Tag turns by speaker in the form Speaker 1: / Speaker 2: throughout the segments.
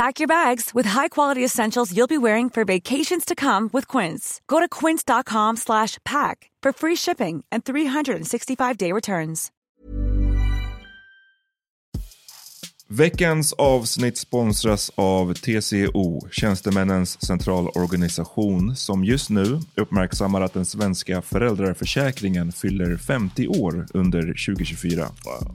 Speaker 1: Pack your bags with high-quality essentials you'll be wearing for vacations to come with Quince. Go to quince.com slash pack for free shipping and 365-day returns.
Speaker 2: Veckans avsnitt sponsras av TCO, Tjänstemännens centralorganisation, som just nu uppmärksammar att den svenska föräldraförsäkringen fyller 50 år under 2024. Wow.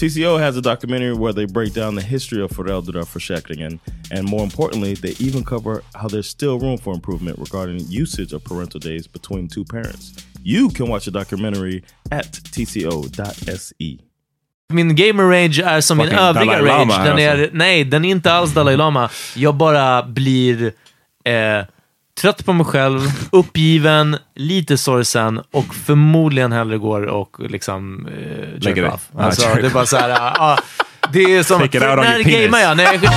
Speaker 3: TCO has a documentary where they break down the history of föräldraförsäkringen and more importantly, they even cover how there's still room for improvement regarding usage of parental days between two parents. You can watch the documentary at tco.se.
Speaker 4: Min gamer rage är som min
Speaker 2: Fucking
Speaker 4: övriga
Speaker 2: Dalai Lama
Speaker 4: rage.
Speaker 2: här
Speaker 4: Den är,
Speaker 2: alltså.
Speaker 4: Nej, den är inte alls Dalai Lama. Jag bara blir eh, trött på mig själv, uppgiven, lite sorgsen och förmodligen hellre går och liksom eh,
Speaker 2: Lägger dig.
Speaker 4: Alltså, det är bara så här, ah, det är som...
Speaker 2: Take it out on your penis.
Speaker 4: jag? När jag, jag,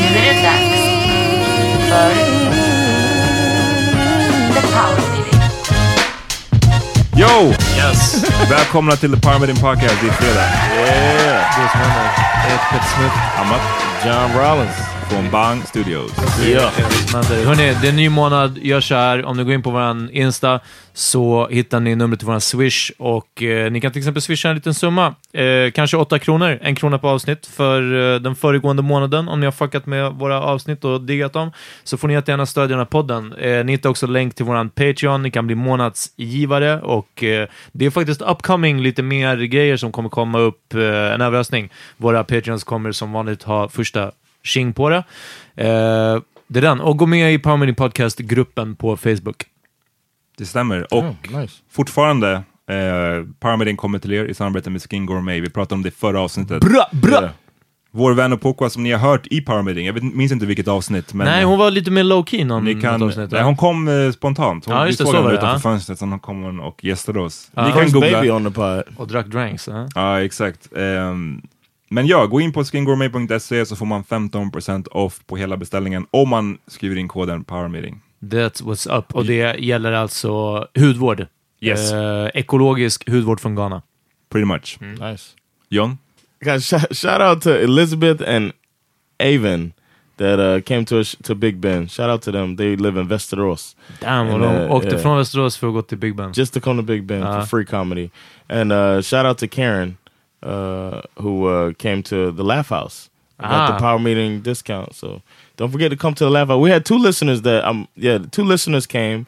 Speaker 5: Nu är det dags för The Power Meeting.
Speaker 2: Yo!
Speaker 4: yes.
Speaker 2: Välkomna till The Parmidin Podcast. Det är fredag.
Speaker 3: Yeah.
Speaker 4: Det är som händer. Jag heter Peter Smith.
Speaker 2: Amat
Speaker 3: John Rollins
Speaker 2: från Bang Studios.
Speaker 4: Ja, Hörni, det är en ny månad. Gör så här. Om ni går in på vår Insta så hittar ni numret till vår Swish och eh, ni kan till exempel swisha en liten summa. Eh, kanske 8 kronor, en krona på avsnitt för eh, den föregående månaden. Om ni har fuckat med våra avsnitt och diggat dem så får ni jättegärna stödja den här podden. Eh, ni hittar också länk till vår Patreon. Ni kan bli månadsgivare och eh, det är faktiskt upcoming lite mer grejer som kommer komma upp. Eh, en överraskning. Våra Patreons kommer som vanligt ha första tjing på det. Eh, det är den. Och gå med i Power Meeting Podcast-gruppen på Facebook.
Speaker 2: Det stämmer. Och
Speaker 3: Oh, nice.
Speaker 2: fortfarande, eh, Parmidin kommer till er i samarbete med Skin Gourmet. Vi pratade om det i förra avsnittet.
Speaker 4: Bra, bra!
Speaker 3: Yeah.
Speaker 2: Vår vän och Pokwa som ni har hört i Parmidin, jag vet, minns inte vilket avsnitt. Men
Speaker 4: Nej, hon var lite mer low-key någon
Speaker 2: ni kan,
Speaker 4: avsnitt.
Speaker 2: nej, hon kom eh, spontant. Hon,
Speaker 4: Ja, just
Speaker 2: vi såg
Speaker 4: så
Speaker 2: henne utanför
Speaker 4: ja.
Speaker 2: fönstret, sen kom hon och gästade oss.
Speaker 4: Ja.
Speaker 2: Ni kan googla.
Speaker 3: baby on the.
Speaker 4: Och drack drinks. Ja.
Speaker 2: Ja, exakt. Ehm, men ja, gå in på skingourmet.se så får man 15% off på hela beställningen om man skriver in koden PowerMeeting.
Speaker 4: That's what's up. Och det gäller alltså hudvård.
Speaker 2: Yes.
Speaker 4: Eh, ekologisk hudvård från Ghana.
Speaker 2: Pretty much.
Speaker 3: Nice.
Speaker 2: John?
Speaker 3: Guys, shout, shout out to Elizabeth and Avon. that uh, came to us to Big Ben. Shout out to them. They live in Västerås.
Speaker 4: Damn, och
Speaker 3: And,
Speaker 4: de
Speaker 3: uh,
Speaker 4: åkte
Speaker 3: yeah.
Speaker 4: från Västerås för att gå till Big Ben.
Speaker 3: just to come to Big Ben
Speaker 4: Uh-huh.
Speaker 3: for free comedy. And uh, shout out to Karen, uh, who uh, came to the Laugh House. I got
Speaker 4: Ah.
Speaker 3: the power meeting discount. So don't forget to come to the Laugh House. We had two listeners that um yeah, two listeners came,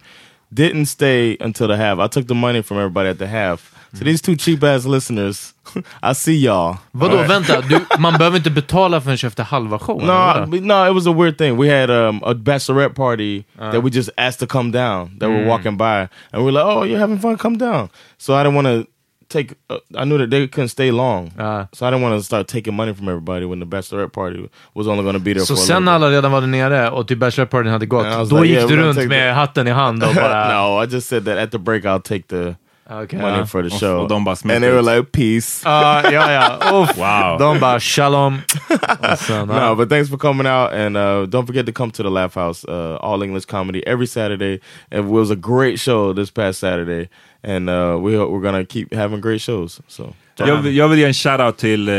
Speaker 3: didn't stay until the half. I took the money from everybody at the half. So these two cheap ass listeners, I see y'all.
Speaker 4: Vadå, vänta, du, man behöver inte betala förrän efter halva showen?
Speaker 3: No? No, it was a weird thing. We had um, a bachelorette party that we just asked to come down. That were walking by, and we were like, "Oh, you're having fun? Come down." So I didn't want to take. Uh, I knew that they couldn't stay long,
Speaker 4: Ah.
Speaker 3: so I didn't want to start taking money from everybody when the bachelorette party was only going to be there
Speaker 4: Så
Speaker 3: for. a
Speaker 4: sen
Speaker 3: little
Speaker 4: alla redan var nere och typ bachelorpartyn hade gått,
Speaker 3: And I was
Speaker 4: då
Speaker 3: like,
Speaker 4: gick
Speaker 3: yeah,
Speaker 4: du
Speaker 3: we're gonna
Speaker 4: runt
Speaker 3: take
Speaker 4: med
Speaker 3: the-
Speaker 4: hatten i hand och bara...
Speaker 3: no, I just said that at the break I'll take the
Speaker 4: Okej,
Speaker 3: money
Speaker 4: ja.
Speaker 3: for the show,
Speaker 2: och de bara
Speaker 3: and they were like, "Peace."
Speaker 4: Ja, ja, ja. Uff.
Speaker 2: Wow.
Speaker 4: De bara shalom. Och sen, ja.
Speaker 3: No, but thanks for coming out, and uh, don't forget to come to the Laugh House, uh, all English comedy every Saturday. It was a great show this past Saturday, and uh, we we're gonna keep having great shows. So
Speaker 2: Jag, vill- jag vill ge en shout-out till eh,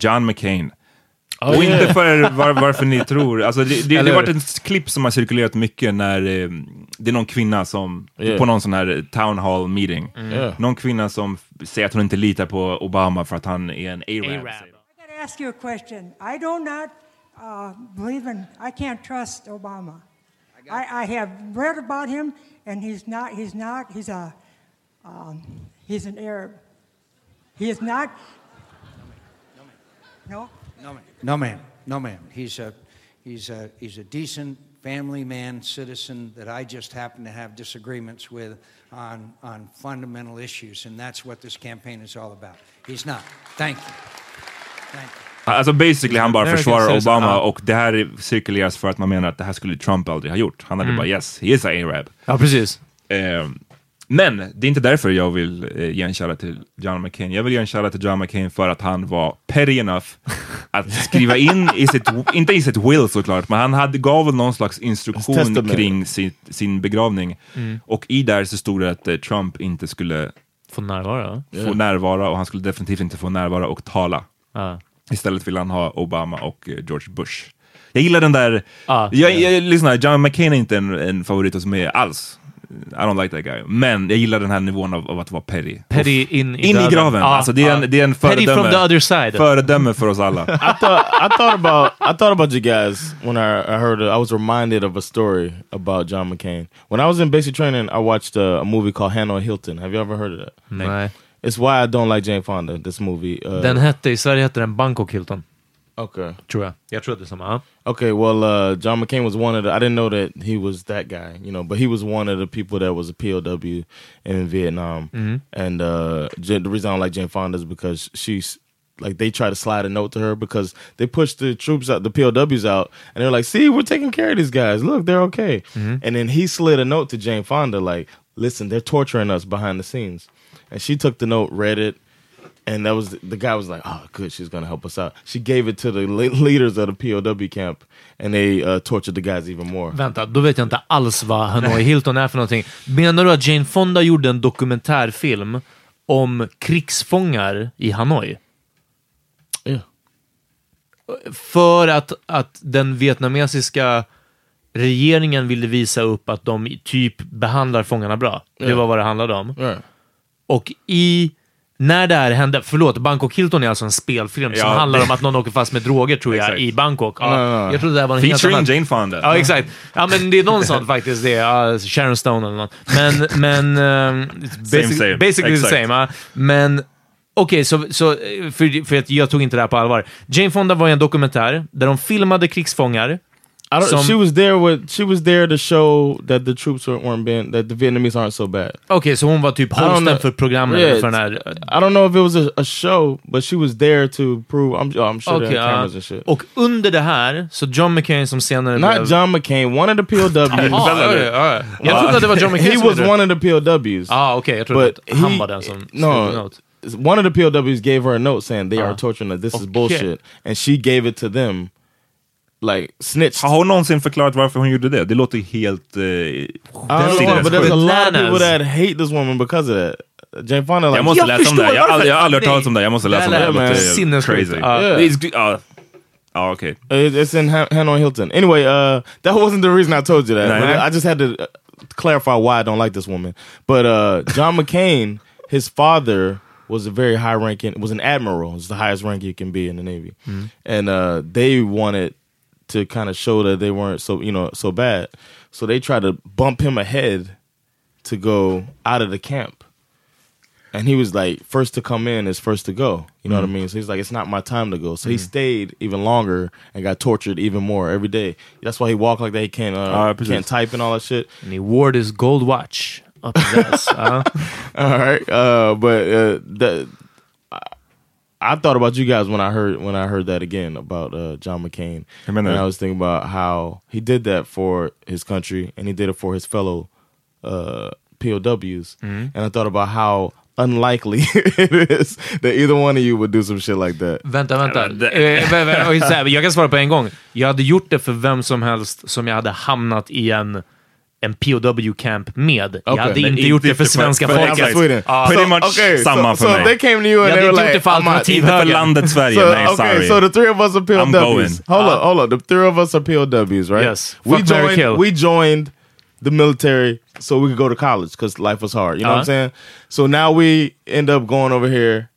Speaker 2: John McCain. och
Speaker 3: Oh, yeah.
Speaker 2: inte för var, varför ni tror. Alltså, det, det, det har varit ett klipp som har cirkulerat mycket när eh, det är någon kvinna som,
Speaker 3: Yeah.
Speaker 2: på någon sån här town hall meeting,
Speaker 3: Yeah.
Speaker 2: någon kvinna som säger att hon inte litar på Obama för att han är en A-rab.
Speaker 4: A-rab.
Speaker 6: I got to ask you a question. I do not uh, believe in. I can't trust Obama. I, I have read about him, and he's not. He's not. He's a. Um, he's an Arab. He is not. No.
Speaker 7: No, ma'am. No, ma'am. No, ma'am. He's a, he's a, he's a decent family man, citizen that I just happen to have disagreements with on, on fundamental issues, and that's what this campaign is all about. He's not. Thank you. Thank you.
Speaker 2: Alltså basically han bara
Speaker 4: American
Speaker 2: försvarar Obama
Speaker 4: ja.
Speaker 2: och det här cirkuleras för att man menar att det här skulle Trump aldrig ha gjort. Han hade
Speaker 4: Mm.
Speaker 2: bara yes, he is a A-rab.
Speaker 4: ja, precis.
Speaker 2: Eh, men det är inte därför jag vill eh, ge en shoutout till John McCain. Jag vill ge en shoutout till John McCain för att han var petty enough att skriva in i sitt, inte i sitt will såklart, men han hade, gav väl någon slags instruktion kring sin, sin begravning. Och i där så stod det att eh, Trump inte skulle
Speaker 4: Få närvara.
Speaker 2: få närvara och han skulle definitivt inte få närvara och tala.
Speaker 4: Ja.
Speaker 2: Istället vill han ha Obama och eh, George Bush. Jag gillar den där...
Speaker 4: Ah,
Speaker 2: jag, jag, lyssna, John McCain är inte en, en favorit hos mig alls. I don't like that guy. Men jag gillar den här nivån av, av att vara petty.
Speaker 4: Petty in i
Speaker 2: In i graven.
Speaker 4: Ja,
Speaker 2: alltså, det, är
Speaker 4: ja.
Speaker 2: en, det är en
Speaker 4: Petty
Speaker 2: föredöme.
Speaker 4: from the other side.
Speaker 2: Föredöme för oss alla.
Speaker 3: I thought I thought about I thought about you guys when I, I heard it. I was reminded of a story about John McCain. When I was in basic training, I watched a, a movie called Hanoi Hilton. Have you ever heard of that?
Speaker 4: Nej.
Speaker 3: It's why I don't like Jane Fonda. This movie. Uh,
Speaker 4: Den hette, i Sverige hette den Bangkok Hilton.
Speaker 3: Okay.
Speaker 4: True. Yeah, true tror att det är samma. Ja.
Speaker 3: Okay, well, uh, John McCain was one of the. I didn't know that he was that guy, you know, but he was one of the people that was a POW in Vietnam. And uh, the reason I don't like Jane Fonda is because she's like they try to slide a note to her because they push the troops out, the POWs out, and they're like, "See, we're taking care of these guys. Look, they're okay." And then he slid a note to Jane Fonda, like, "Listen, they're torturing us behind the scenes." And she took the note, read it, and that was the guy was like, "Oh, good, she's gonna help us out." She gave it to the le- leaders of the POW camp, and they uh, tortured the guys even more.
Speaker 4: Vänta, då vet jag inte alls vad Hanoi Hilton är för någonting. Menar du att Jane Fonda gjorde en dokumentärfilm om krigsfångar i Hanoi?
Speaker 3: Yeah.
Speaker 4: För att, att den vietnamesiska regeringen ville visa upp att de typ behandlar fångarna bra. Det
Speaker 3: Ja.
Speaker 4: var vad det handlade om.
Speaker 3: Right.
Speaker 4: Och i... När det här hände, förlåt, Bangkok Hilton är alltså en spelfilm som
Speaker 2: Ja.
Speaker 4: handlar om att någon åker fast med droger tror jag i Bangkok. Ja,
Speaker 3: nej.
Speaker 4: Jag trodde det här var en helt
Speaker 2: Featuring
Speaker 4: annan...
Speaker 2: Jane Fonda.
Speaker 4: Ja, exakt. Ja, men det är någon sån faktiskt. Det är, ja, Sharon Stone eller något. Men, men... ehm, it's basic,
Speaker 2: same.
Speaker 4: Basically
Speaker 2: Exakt.
Speaker 4: the same. Ja. Men... Okej, så, så för, för att jag tog inte det här på allvar. Jane Fonda var i en dokumentär där de filmade krigsfångar.
Speaker 3: I don't.
Speaker 4: Some-
Speaker 3: she was there with. She was there to show that the troops weren't, weren't being that the Vietnamese aren't so bad.
Speaker 4: Okay, så hon var typ hosten för programmet
Speaker 3: Yeah,
Speaker 4: för den här...
Speaker 3: I don't know if it was a, a show, but she was there to prove. I'm, oh, I'm sure
Speaker 4: Okej,
Speaker 3: there are cameras and shit.
Speaker 4: Och under det här, så John McCain som senare
Speaker 3: Not John McCain, one of the POWs.
Speaker 4: Jaha, oj, oj. Jag trodde att det var John McCain
Speaker 3: he was
Speaker 4: det.
Speaker 3: one of the POWs.
Speaker 4: Ah, okej. jag trodde
Speaker 3: but
Speaker 4: att han
Speaker 3: he-
Speaker 4: var den som
Speaker 3: no, one of the POWs gave her a note saying they
Speaker 4: Ah.
Speaker 3: are torturing us. This is bullshit, and she gave it to them, like snitched.
Speaker 2: Har hon någonsin förklarat varför hon gjorde det? Det låter helt... Eh,
Speaker 3: I don't know,
Speaker 2: sinnes
Speaker 3: but there's a lot of people that hate this woman because of that. Jane Fonda, like,
Speaker 2: jag måste
Speaker 4: Jag
Speaker 2: läsa om det. här.
Speaker 4: förstår
Speaker 2: Jag har aldrig, jag har aldrig hört
Speaker 4: varför.
Speaker 2: talas om det. Jag måste
Speaker 4: Nej.
Speaker 2: läsa om det.
Speaker 4: Det
Speaker 2: Det
Speaker 4: här
Speaker 2: låter
Speaker 4: är sinnessjukt.
Speaker 2: crazy.
Speaker 4: Ja.
Speaker 2: Det är- ja. Ja, okej.
Speaker 3: It- It's in Hanoi Hilton. Anyway, uh, that wasn't the reason I told you that.
Speaker 2: Nah, nah.
Speaker 3: I just had to uh, clarify why I don't like this woman. But uh, John McCain, his father was a very high ranking, was an admiral. It's the highest rank you can be in the Navy. And uh, they wanted to kind of show that they weren't so, you know, so bad. So they tried to bump him ahead to go out of the camp. And he was like, first to come in is first to go. You know what I mean? So he's like, it's not my time to go. So he stayed even longer and got tortured even more every day. That's why he walked like that. He can't, uh,
Speaker 2: precis.
Speaker 3: can't type and all that shit.
Speaker 4: And he wore his gold watch up his ass. Ja.
Speaker 3: All right, uh, but uh, the I, I thought about you guys when I heard when I heard that again about uh, John McCain,
Speaker 2: Jag menar-
Speaker 3: and I was thinking about how he did that for his country and he did it for his fellow uh, POWs, and I thought about how unlikely it is that either one of you would do some shit like that.
Speaker 4: Vänta, vänta.
Speaker 2: det-
Speaker 4: Eh, vä- vä- oj, så här, jag kan svara på en gång. Jag hade gjort det för vem som helst som jag hade hamnat i en, en POW-camp med. Jag
Speaker 3: Okej,
Speaker 4: hade inte gjort det för svenska
Speaker 2: för-
Speaker 4: folket. Ja.
Speaker 2: Pretty
Speaker 3: So,
Speaker 2: much
Speaker 3: okay,
Speaker 2: samma
Speaker 3: so,
Speaker 2: för
Speaker 3: so
Speaker 2: mig.
Speaker 3: they came to you and
Speaker 4: Jag hade inte
Speaker 3: like,
Speaker 4: gjort det för
Speaker 3: I'm not-
Speaker 4: alternativ
Speaker 2: Inte för landet Sverige,
Speaker 3: So,
Speaker 2: nej
Speaker 3: okay,
Speaker 2: sorry.
Speaker 3: so the three of us are
Speaker 2: going.
Speaker 3: POWs. Hold
Speaker 4: Uh,
Speaker 3: up, hold up. The three of us are POWs, right?
Speaker 4: Yes.
Speaker 3: We
Speaker 4: Fuck,
Speaker 3: joined.
Speaker 4: kill.
Speaker 3: We joined the military so we could go to college because life was hard. You know what I'm
Speaker 4: Uh-huh.
Speaker 3: saying? So now we end up going over here,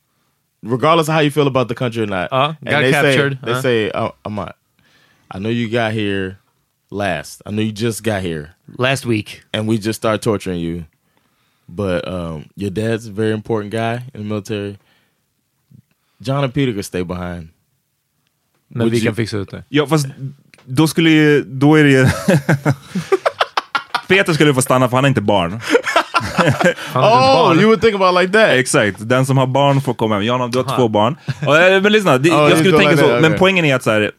Speaker 3: regardless of how you feel about the country or not.
Speaker 4: Uh,
Speaker 3: and
Speaker 4: got
Speaker 3: they
Speaker 4: captured,
Speaker 3: Say, they
Speaker 4: uh.
Speaker 3: say, oh, I'm not. I know you got here last. I know you just got here,
Speaker 4: Last week.
Speaker 3: and we just started torturing you. But um, your dad's a very important guy in the military. John and Peter could stay behind.
Speaker 4: Men
Speaker 3: Would
Speaker 4: vi
Speaker 3: you-
Speaker 4: kan fixa ut det.
Speaker 2: Ja, fast då skulle ju, då är det ju... Peter skulle få stanna för han är inte barn.
Speaker 4: Han är
Speaker 3: Oh,
Speaker 4: barn.
Speaker 3: you would think about like that.
Speaker 2: Exakt, den som har barn får komma hem. Janon, du har två barn. Och, eh, men lyssna,
Speaker 3: Ja,
Speaker 2: jag skulle tänka
Speaker 3: like
Speaker 2: så,
Speaker 3: that,
Speaker 2: men
Speaker 3: okej.
Speaker 2: poängen är att så här, eh,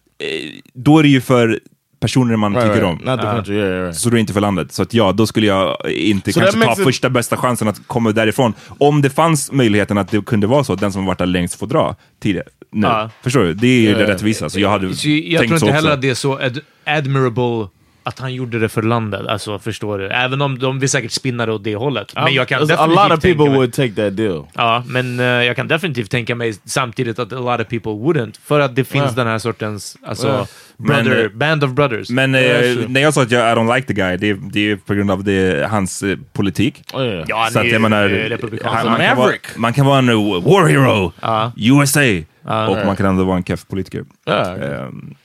Speaker 2: då är det ju för personer man
Speaker 3: Right,
Speaker 2: tycker
Speaker 3: right.
Speaker 2: om.
Speaker 3: Not the country, yeah, yeah, right.
Speaker 2: Så det är inte för landet. Så att ja, då skulle jag inte
Speaker 3: So
Speaker 2: kanske ta
Speaker 3: it-
Speaker 2: första bästa chansen att komma därifrån. Om det fanns möjligheten att det kunde vara så att den som varit där längst får dra tidigare. Nu.
Speaker 4: Ja.
Speaker 2: Förstår du? Det är ju
Speaker 3: Ja,
Speaker 2: det rättvisa. Så jag hade
Speaker 4: Så jag
Speaker 2: tänkt
Speaker 4: tror
Speaker 2: så
Speaker 4: inte heller
Speaker 2: också.
Speaker 4: att det är så ad admirable att han gjorde det för landet. Alltså, förstår du? Även om de vill säkert spinna det åt det hållet. Men jag kan
Speaker 3: a
Speaker 4: definitivt
Speaker 3: lot of people
Speaker 4: mig...
Speaker 3: would take that deal.
Speaker 4: Ja, men eh, jag kan definitivt tänka mig samtidigt att a lot of people wouldn't. För att det finns
Speaker 3: Ja.
Speaker 4: den här sortens, alltså,
Speaker 3: Ja.
Speaker 4: brother,
Speaker 2: Men, eh,
Speaker 4: band of brothers.
Speaker 2: Men eh,
Speaker 3: Ja, sure.
Speaker 2: när jag sa att jag I don't like the guy, det, det är på grund av det, hans eh, politik.
Speaker 3: Oh, yeah.
Speaker 4: ja, han
Speaker 2: Så
Speaker 4: är
Speaker 2: att
Speaker 4: ju
Speaker 2: jag menar,
Speaker 4: eh,
Speaker 2: han, man, kan vara, man kan vara en uh, war hero. USA, och man kan ändå vara en keff politiker.
Speaker 3: Yeah,
Speaker 2: Ehm,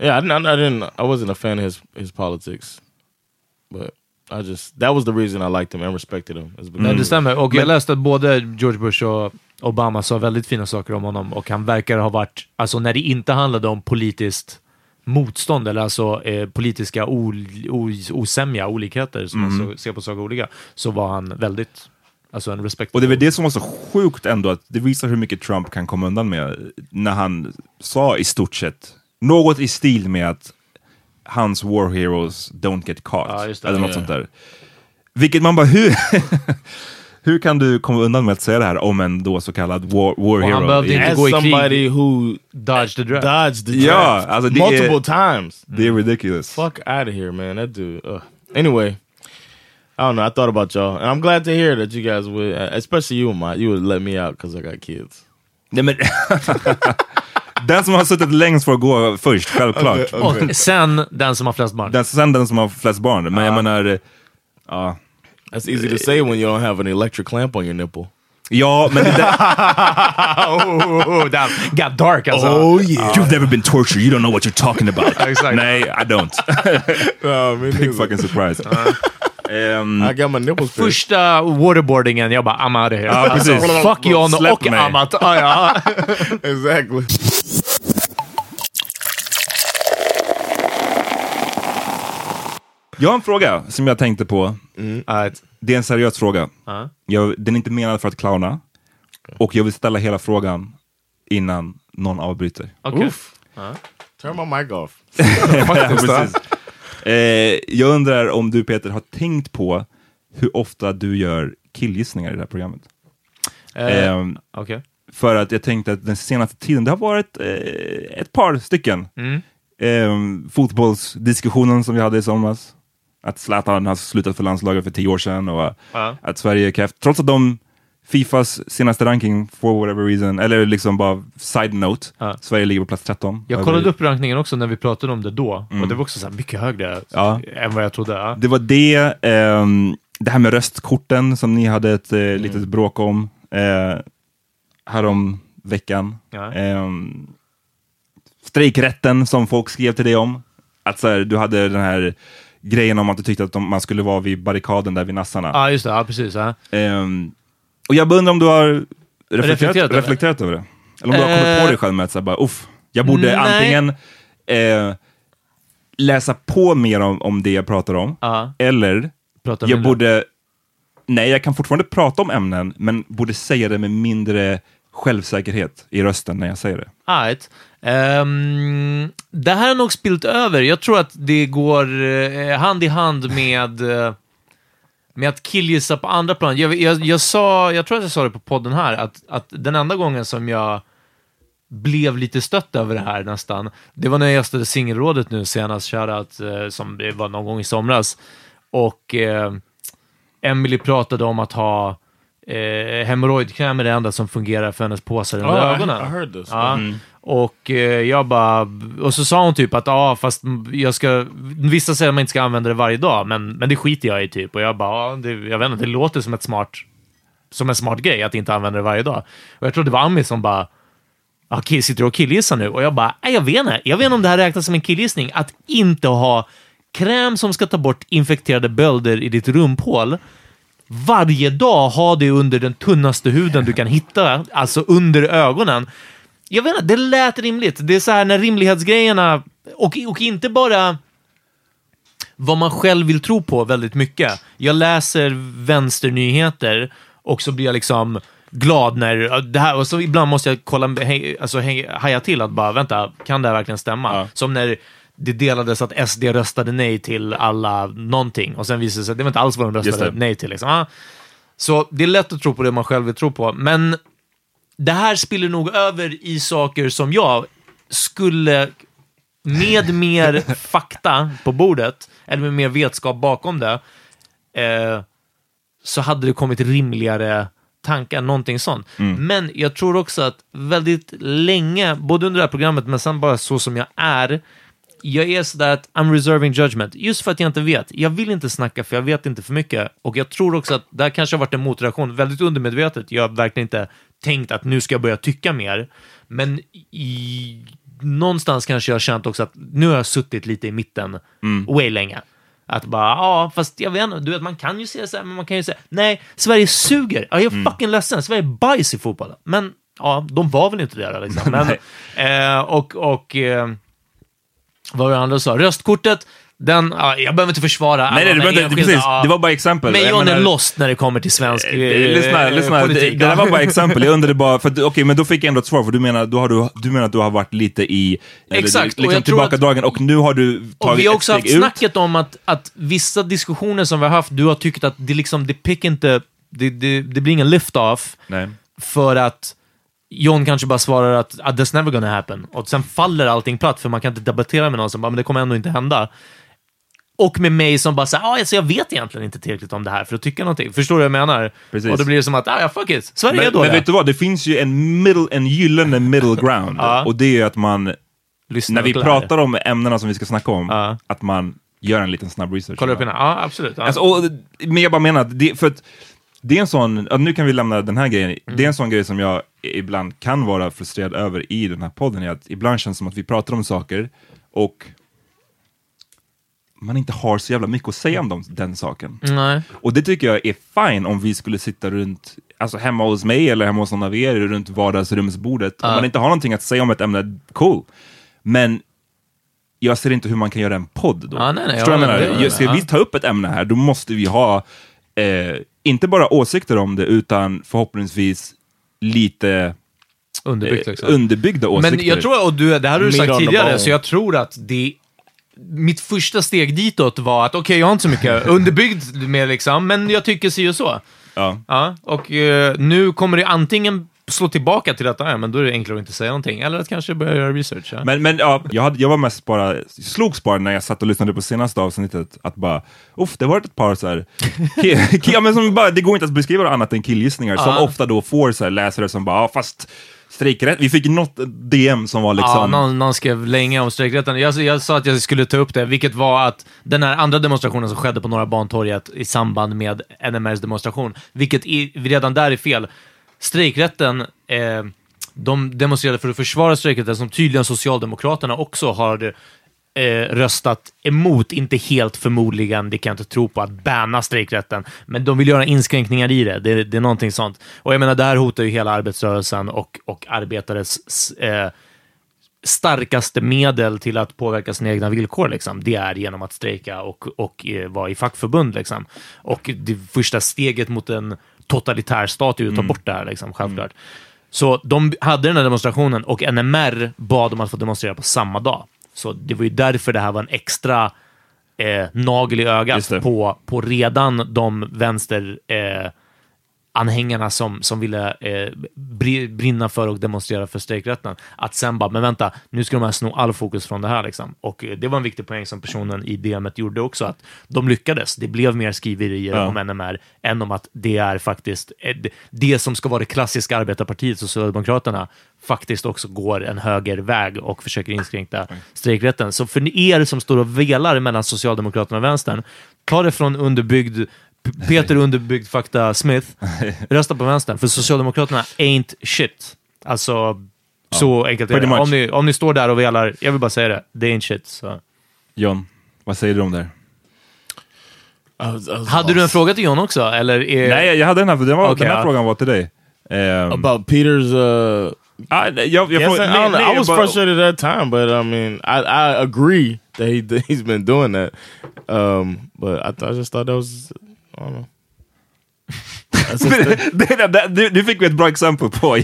Speaker 3: yeah. I didn't, I didn't. I wasn't a fan of his his politics, but I just that was the reason I liked him and respected him.
Speaker 4: Men det stämmer. Och jag läste att både George Bush och Obama sa väldigt fina saker om honom och han verkar ha varit, alltså när det inte handlade om politiskt motstånd eller alltså eh, politiska ol, osämja, olikheter som man så, ser på saker olika, så var han väldigt, alltså en respekt.
Speaker 2: Och det är väl det som var så sjukt ändå, att det visar hur mycket Trump kan komma undan med när han sa i stort sett något i stil med att hans war heroes don't get caught,
Speaker 4: Ja, det.
Speaker 2: eller något
Speaker 3: Ja.
Speaker 2: sånt där. Vilket man bara, hur, hur kan du komma undan med att säga det här om en då så kallad war, war
Speaker 4: han
Speaker 2: hero?
Speaker 4: behövde
Speaker 2: I-
Speaker 4: inte
Speaker 3: As
Speaker 4: gå i krig.
Speaker 3: somebody who
Speaker 4: Dodge the draft.
Speaker 3: dodged the
Speaker 2: Ja,
Speaker 3: draft
Speaker 2: alltså det
Speaker 3: multiple
Speaker 2: är-
Speaker 3: times.
Speaker 2: Det är ridiculous.
Speaker 3: Fuck out of here, man. That dude. Ugh. Anyway, I don't know. I thought about y'all, and I'm glad to hear that you guys would, especially you, Ma, you would let me out because I got kids.
Speaker 2: Nej, men den som har suttit längst får gå först, självklart.
Speaker 4: Och sen den som har flest barn.
Speaker 2: Den, sen den som har flest barn. Men jag menar, eh, ja.
Speaker 3: That's easy to say when you don't have an electric clamp on your nipple.
Speaker 2: Ja, men det där,
Speaker 4: oh, that got dark alltså.
Speaker 3: yeah.
Speaker 2: You've never been tortured, you don't know what you're talking about.
Speaker 4: Exakt.
Speaker 2: Nej, I don't.
Speaker 3: Oh, me
Speaker 2: Big fucking surprise. Ehm,
Speaker 3: I got my nipples.
Speaker 4: Första waterboardingen, jag bara I'm out of here.
Speaker 2: Precis.
Speaker 4: Alltså, fuck John
Speaker 2: Släpp
Speaker 4: och
Speaker 2: mig.
Speaker 4: Amat. Ah, ja.
Speaker 3: exactly.
Speaker 2: Jag har en fråga som jag tänkte på.
Speaker 4: Alright.
Speaker 2: Det är en seriös fråga.
Speaker 4: Ja.
Speaker 2: Jag, den är inte menad för att clowna. Och jag vill ställa hela frågan innan någon avbryter.
Speaker 4: Okej.
Speaker 3: Oof. Turn my mic off.
Speaker 2: Ja, precis. Eh, jag undrar om du Peter har tänkt på hur ofta du gör killgissningar i det här programmet?
Speaker 4: Eh,
Speaker 2: Ehm,
Speaker 4: Okej.
Speaker 2: för att jag tänkte att den senaste tiden, det har varit eh, ett par stycken.
Speaker 4: Mm.
Speaker 2: Eh, fotbollsdiskussionen som vi hade i somras. Att Zlatan har slutat för landslaget för tio år sedan och
Speaker 4: Ja.
Speaker 2: att Sverige är kräft. Trots att de Fifas senaste ranking, for whatever reason, eller liksom bara side note,
Speaker 4: Ja.
Speaker 2: Sverige ligger på plats 13.
Speaker 4: Jag
Speaker 2: Över-
Speaker 4: kollade upp rankningen också när vi pratade om det då. Och det var också så mycket högre
Speaker 2: Ja.
Speaker 4: än vad jag trodde.
Speaker 2: Det var det, ehm, det här med röstkorten som ni hade ett eh,
Speaker 4: Mm.
Speaker 2: litet bråk om eh, härom veckan.
Speaker 4: Ja.
Speaker 2: Ehm, strejkrätten som folk skrev till dig om. Att så här, du hade den här grejen om att du tyckte att de, man skulle vara vid barrikaden där vid nassarna.
Speaker 4: Ja, just det. Ja, precis. Ja.
Speaker 2: Ehm, och jag undrar om du har reflekterat,
Speaker 4: Reflekterat
Speaker 2: reflekterat,
Speaker 4: över
Speaker 2: det? Eller om du har kommit
Speaker 4: Eh,
Speaker 2: på dig själv med att så bara, uff, jag borde
Speaker 4: nej.
Speaker 2: antingen eh, läsa på mer om, om det jag pratar om,
Speaker 4: Ja.
Speaker 2: eller
Speaker 4: Prata
Speaker 2: jag
Speaker 4: mindre.
Speaker 2: borde, nej jag kan fortfarande prata om ämnen, men borde säga det med mindre självsäkerhet i rösten när jag säger det.
Speaker 4: Right. Ehm, det här har nog spilt över. Jag tror att det går eh, hand i hand med, eh, med att killgissa på andra plan. Jag, jag, jag, sa, jag tror att jag sa det på podden här, att, att den enda gången som jag blev lite stött över det här nästan, det var när jag gästade Singelrådet nu senast, shoutout, eh, som det var någon gång i somras. Och eh, Emily pratade om att ha eh, hemorrojdkräm är det enda som fungerar för hennes påsar under
Speaker 3: Oh, I-
Speaker 4: ögonen.
Speaker 3: I heard this.
Speaker 4: Ja.
Speaker 3: Mm.
Speaker 4: Och eh, jag bara, och så sa hon typ att ja, fast jag ska, vissa säger att man inte ska använda det varje dag, men, men det skiter jag i typ. Och jag bara, ja, det, jag vet inte, det låter som ett smart, som en smart grej att inte använda det varje dag. Och jag tror det var Ami som bara, kill, sitter du och killgissar nu? Och jag bara, nej, jag vet inte. Jag vet inte om det här räknas som en killgissning. Att inte ha kräm som ska ta bort infekterade bölder i ditt rumphål. Varje dag ha det under den tunnaste huden du kan hitta, alltså under ögonen. Jag vet inte, det lät rimligt. Det är så här när rimlighetsgrejerna, och, och inte bara vad man själv vill tro på väldigt mycket. Jag läser vänsternyheter och så blir jag liksom glad när det här, och så ibland måste jag kolla, hej, alltså hej, haja till att bara, vänta, kan det här verkligen stämma? Som när det delades att SD röstade nej till alla någonting och sen visade det sig att det var inte alls vad de röstade nej till. Liksom. Ah. Så det är lätt att tro på det man själv vill tro på, men det här spiller nog över i saker som jag skulle, med mer fakta på bordet, eller med mer vetskap bakom det, eh, så hade det kommit rimligare tankar, någonting sånt. Men jag tror också att väldigt länge, både under det här programmet, men sen bara så som jag är, jag är sådär att I'm reserving judgment, just för att jag inte vet. Jag vill inte snacka för jag vet inte för mycket. Och jag tror också att det här kanske har varit en motreaktion, väldigt undermedvetet. Jag har verkligen inte tänkt att nu ska jag börja tycka mer. Men i, någonstans kanske jag har känt också att nu har jag suttit lite i mitten way länge. Att bara, ja, fast jag vet inte, du vet, man kan ju säga så här, men man kan ju säga, nej, Sverige suger. Ja, jag är fucking ledsen, Sverige är bajs i fotboll. Men, ja, de var väl inte det liksom. Men, eh, och, och, eh, vad var det andra sa? Röstkortet, den, ja, jag behöver inte försvara
Speaker 2: Nej, nej, du behöver inte- precis.
Speaker 4: ja.
Speaker 2: Det var bara exempel.
Speaker 4: Men John är lost när det kommer till svensk eh,
Speaker 2: Eh, lyssna, lyssna.
Speaker 4: politik.
Speaker 2: Det, det där var bara exempel. Jag undrade bara, för okej, men då fick jag ändå ett svar, för du menar, då har du, du menar att du har varit lite i,
Speaker 4: Exakt,
Speaker 2: liksom tillbakadragen, och nu har du tagit
Speaker 4: Och vi har också
Speaker 2: ett
Speaker 4: haft
Speaker 2: steg ut.
Speaker 4: snacket om att, att vissa diskussioner som vi har haft, du har tyckt att det liksom, det pick inte, det, det, det blir ingen lift-off för att John kanske bara svarar att ah, that's never gonna happen. Och sen faller allting platt för man kan inte debattera med någon som bara, men det kommer ändå inte hända. Och med mig som bara säger, ah, alltså jag vet egentligen inte tillräckligt om det här för att tycka någonting. Förstår du vad jag menar?
Speaker 2: Precis.
Speaker 4: Och då blir det som att, ah, ja, fuck it, Sverige är
Speaker 2: Men,
Speaker 4: då
Speaker 2: men vet du vad, det finns ju en, middle, en gyllene middle ground.
Speaker 4: Ja.
Speaker 2: Och det är att man,
Speaker 4: Lyssna
Speaker 2: när vi pratar om ämnena som vi ska snacka om,
Speaker 4: Ja.
Speaker 2: att man gör en liten snabb research.
Speaker 4: Kolla upp innan. Ja, absolut. Ja.
Speaker 2: Alltså, och, men jag bara menar, att det, för att det är en sån, nu kan vi lämna den här grejen, det är
Speaker 4: Mm.
Speaker 2: en sån grej som jag ibland kan vara frustrerad över i den här podden, är att ibland känns det som att vi pratar om saker och man inte har så jävla mycket att säga om dem, den saken.
Speaker 4: Nej.
Speaker 2: Och det tycker jag är fine om vi skulle sitta runt, alltså hemma hos mig eller hemma hos någon av er, runt vardagsrumsbordet. Om man inte har någonting att säga om ett ämne, cool. Men jag ser inte hur man kan göra en podd då.
Speaker 4: Ja, nej, nej,
Speaker 2: Förstår
Speaker 4: jag
Speaker 2: jag menar?
Speaker 4: med.
Speaker 2: Ska
Speaker 4: Ja.
Speaker 2: vi ta upp ett ämne här, då måste vi ha, eh, inte bara åsikter om det, utan förhoppningsvis lite
Speaker 4: Underbyggt
Speaker 2: eh,
Speaker 4: liksom.
Speaker 2: underbyggda åsikter.
Speaker 4: Men jag tror, och du, det här har du sagt tidigare, så jag tror att det... Mitt första steg ditåt var att okej, jag har inte så mycket underbyggd med liksom, men jag tycker si och så.
Speaker 2: Ja.
Speaker 4: Ja, och eh, nu kommer det antingen slå tillbaka till detta, ja, men då är det enklare att inte säga någonting. Eller att kanske börja göra research. Ja.
Speaker 2: Men, men ja, jag, hade, jag var mest bara, slogs bara när jag satt och lyssnade på senaste avsnittet, att bara, uff, det har varit ett par så här, ki, ki, ja, men som bara, det går inte att beskriva det annat än killgissningar, som
Speaker 4: Ja.
Speaker 2: ofta då får så här, läsare som bara, ja fast strejkrätt, vi fick något DM som var
Speaker 4: Ja,
Speaker 2: liksom,
Speaker 4: någon, någon skrev länge om strejkrätten. Jag, jag sa att jag skulle ta upp det, vilket var att den här andra demonstrationen som skedde på Norra Bantorget i samband med NMRs demonstration, vilket i, redan där är fel. Strejkrätten, eh, de demonstrerade för att försvara strejkrätten som tydligen Socialdemokraterna också har eh, röstat emot, inte helt förmodligen, det kan jag inte tro på, att banna strejkrätten, men de vill göra inskränkningar i det. Det, det är någonting sånt. Och jag menar, där hotar ju hela arbetsrörelsen och, och arbetares eh, starkaste medel till att påverka sina egna villkor, liksom, det är genom att strejka och, och eh, vara i fackförbund. Liksom. Och det första steget mot en totalitär stat ju att ta bort det här, liksom, självklart. Så de hade den här demonstrationen och NMR bad om att få demonstrera på samma dag. Så det var ju därför det här var en extra eh, nagel i ögat på, på redan de vänster eh, anhängarna som, som ville eh, bri- brinna för och demonstrera för strejkrätten, att sen bara, men vänta, nu ska de här sno all fokus från det här. Liksom. Och eh, det var en viktig poäng som personen i DMet gjorde också, att de lyckades. Det blev mer skriverier
Speaker 2: Ja.
Speaker 4: om NMR än om att det är faktiskt eh, det- som ska vara det klassiska arbetarpartiet, Socialdemokraterna, faktiskt också går en högerväg och försöker inskränka strejkrätten. Så för er som står och velar mellan Socialdemokraterna och vänstern, ta det från underbyggd Peter underbyggd fakta Smith, rösta på vänstern, för Socialdemokraterna ain't shit. Alltså, så enkelt är det.
Speaker 2: much.
Speaker 4: Om ni, om ni står där och velar, jag vill bara säga det, det ain't shit. Så.
Speaker 2: John, vad säger du om det? här?
Speaker 3: I I was
Speaker 4: Hade du en fråga till John också? Eller är...
Speaker 2: Nej, jag hade den här, för den, var,
Speaker 4: Okej,
Speaker 2: den här
Speaker 4: ja.
Speaker 2: frågan var till dig. Ehm,
Speaker 3: about Peter's. Uh,
Speaker 2: ah, nej, jag, jag,
Speaker 3: yes,
Speaker 2: frågar-
Speaker 3: I,
Speaker 2: nej, nej,
Speaker 3: I was
Speaker 2: jag bara-
Speaker 3: frustrated at that time, but I mean, I, I agree that he that he's been doing that. Um, but I, th- I just thought that was
Speaker 2: Du, du fick vi ett bra exempel på. På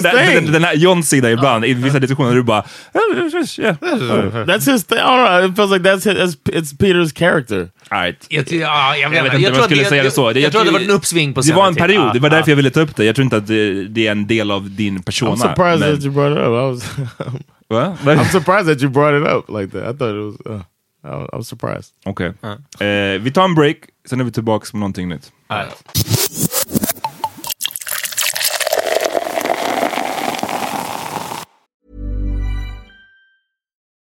Speaker 2: den, den, här Johns sida ibland, i vissa diskussioner, du bara...
Speaker 3: That's his thing. I don't know. It feels like that's his, it's, Peter's character.
Speaker 2: Right.
Speaker 4: Jag, ty- ja, jag,
Speaker 2: Jag vet inte om jag
Speaker 4: att
Speaker 2: skulle
Speaker 4: det-
Speaker 2: säga det så.
Speaker 4: Jag, tror att det var en uppsving på
Speaker 2: Det var en period, det var därför jag ville ta upp det. Jag tror inte att det, är en del av din persona.
Speaker 3: I'm surprised that you brought it up. I was
Speaker 2: Va?
Speaker 3: I'm surprised that you brought it up like that. I thought it was. Uh, I, I was surprised.
Speaker 2: Okej. Eh, vi tar en break, sen är vi tillbaka med någonting nytt.
Speaker 4: Nej.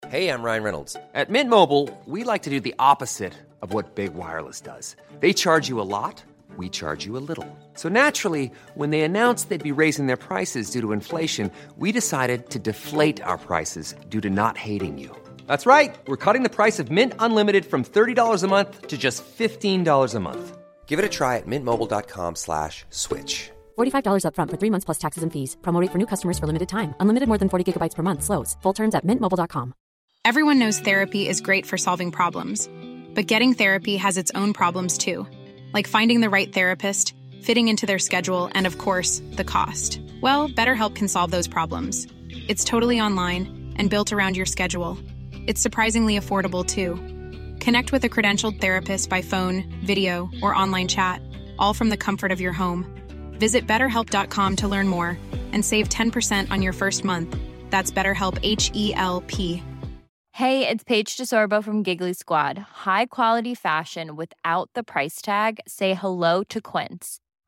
Speaker 8: Hey, I'm Ryan Reynolds. At Mint Mobile, we like to do the opposite of what Big Wireless does. They charge you a lot, we charge you a little. So naturally, when they announced they'd be raising their prices due to inflation, we decided to deflate our prices due to not hating you. That's right. We're cutting the price of Mint Unlimited from $30 a month to just $15 a month. Give it a try at mintmobile.com slash switch.
Speaker 9: $45 upfront for three months plus taxes and fees. Promo rate for new customers for limited time. Unlimited more than 40 gigabytes per month. Slows. Full terms at mintmobile.com.
Speaker 10: Everyone knows therapy is great for solving problems, but getting therapy has its own problems too, like finding the right therapist, fitting into their schedule, and of course, the cost. Well, BetterHelp can solve those problems. It's totally online and built around your schedule. It's surprisingly affordable too. Connect with a credentialed therapist by phone, video, or online chat, all from the comfort of your home. Visit betterhelp.com to learn more and save 10% on your first month. That's BetterHelp H E L P.
Speaker 11: Hey, it's Paige DeSorbo from Giggly Squad. High quality fashion without the price tag. Say hello to Quince.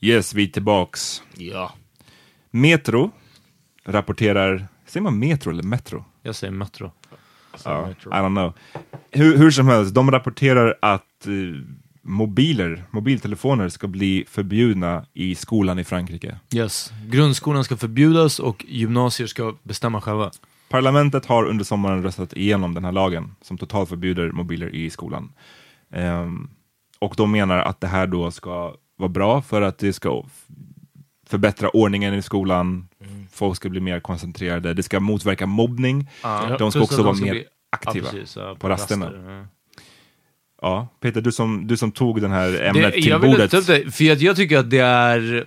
Speaker 2: Yes, vi är tillbaks.
Speaker 3: Yeah.
Speaker 2: Metro rapporterar, säger man Metro eller Metro?
Speaker 4: Jag säger Metro.
Speaker 2: Ja, I don't know. Hur, hur som helst, de rapporterar att eh, mobiler, mobiltelefoner ska bli förbjudna i skolan i Frankrike.
Speaker 4: Yes. Grundskolan ska förbjudas och gymnasier ska bestämma själva.
Speaker 2: Parlamentet har under sommaren röstat igenom den här lagen som totalt förbjuder mobiler i skolan. Ehm, och de menar att det här då ska vara bra för att det ska förbättra ordningen i skolan, folk ska bli mer koncentrerade, det ska motverka mobbning,
Speaker 4: Ja.
Speaker 2: de ska också vara mer
Speaker 4: bli-
Speaker 2: aktiva
Speaker 4: Ja, precis, ja,
Speaker 2: på rasterna.
Speaker 4: raster, ja.
Speaker 2: Ja, Peter, du som, du som tog den här ämnet
Speaker 4: det,
Speaker 2: till
Speaker 4: jag vill
Speaker 2: bordet.
Speaker 4: upp det, för att jag tycker att det är,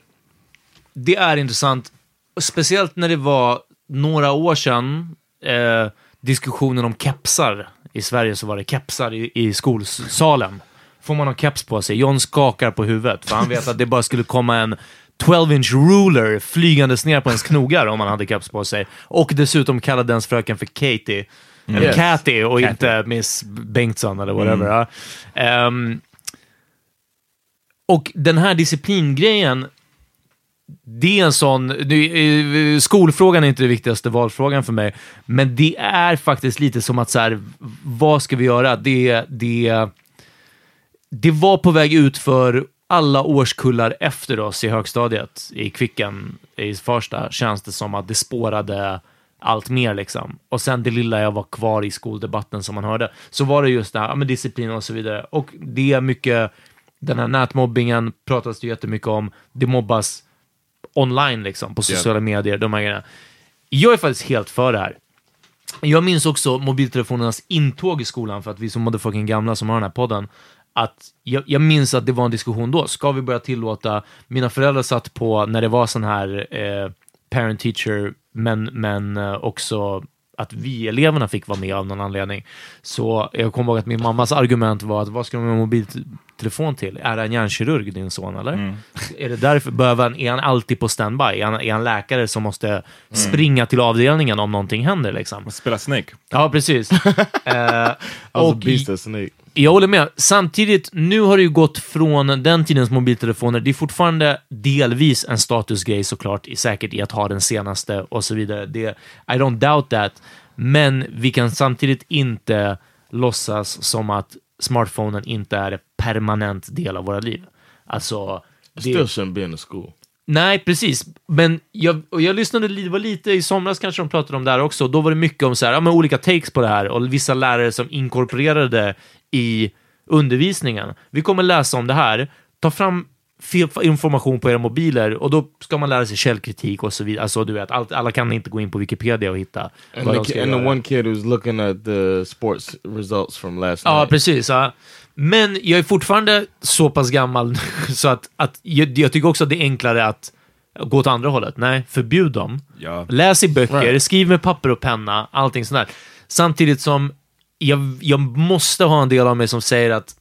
Speaker 4: det är intressant, speciellt när det var några år sedan, eh, diskussionen om kepsar. I Sverige så var det kepsar i, i skolsalen. Får man ha keps på sig? John skakar på huvudet, för han vet att det bara skulle komma en 12-inch ruler flygandes ner på ens knogar om man hade keps på sig. Och dessutom kallade ens fröken för Katie. Eller
Speaker 3: Yes.
Speaker 4: Cathy och
Speaker 3: Cathy.
Speaker 4: inte Miss Bengtsson eller whatever.
Speaker 3: Mm.
Speaker 4: Ehm, och den här disciplingrejen, det är en sån... eh, Skolfrågan är inte den viktigaste valfrågan för mig, men det är faktiskt lite som att så här, vad ska vi göra? Det, det, det var på väg ut för alla årskullar efter oss i högstadiet i Kvicken i Farsta, känns det som att det spårade allt mer liksom. Och sen det lilla jag var kvar i skoldebatten som man hörde, så var det just det här, ja, men disciplin och så vidare. Och det är mycket, den här nätmobbingen pratas det jättemycket om. Det mobbas online liksom, på sociala medier, de här grejerna. Jag är faktiskt helt för det här. Jag minns också mobiltelefonernas intåg i skolan, för att vi som motherfucking gamla som har den här podden, att jag, jag minns att det var en diskussion då. Ska vi börja tillåta, mina föräldrar satt på, när det var sån här eh, parent-teacher, men, men eh, också att vi eleverna fick vara med av någon anledning. Så jag kommer ihåg att min mammas argument var att vad ska de med mobiltelefon till? Är han hjärnkirurg din son eller? Är det därför, behöver han, är han alltid på standby? Är han, är han läkare som måste springa till avdelningen om någonting händer liksom?
Speaker 2: Spela Snake.
Speaker 4: Ja, precis. Eh,
Speaker 3: was a
Speaker 4: och
Speaker 3: beast Snake.
Speaker 4: Jag håller med. Samtidigt, nu har det ju gått från den tidens mobiltelefoner, det är fortfarande delvis en statusgrej såklart, säkert i att ha den senaste och så vidare. Det, I don't doubt that. Men vi kan samtidigt inte låtsas som att smartphonen inte är en permanent del av våra liv. Alltså...
Speaker 3: It still shouldn't be in school.
Speaker 4: Nej, precis. Men jag, och jag lyssnade det var lite i somras kanske de pratade om det här också. Då var det mycket om så här, ja, men olika takes på det här och vissa lärare som inkorporerade det i undervisningen. Vi kommer läsa om det här. Ta fram information på era mobiler och då ska man lära sig källkritik och så vidare. Alltså, du vet, allt, alla kan inte gå in på Wikipedia och hitta
Speaker 3: And,
Speaker 4: vad
Speaker 3: the,
Speaker 4: de ska
Speaker 3: ki- and the one kid who's looking at the sports results from last
Speaker 4: Ja,
Speaker 3: night.
Speaker 4: precis. Ja. Men jag är fortfarande så pass gammal så att, att jag, jag tycker också att det är enklare att gå åt andra hållet. Nej, förbjud dem.
Speaker 2: Ja.
Speaker 4: Läs i böcker,
Speaker 3: Right.
Speaker 4: skriv med papper och penna, allting sånt där. Samtidigt som jag, jag måste ha en del av mig som säger att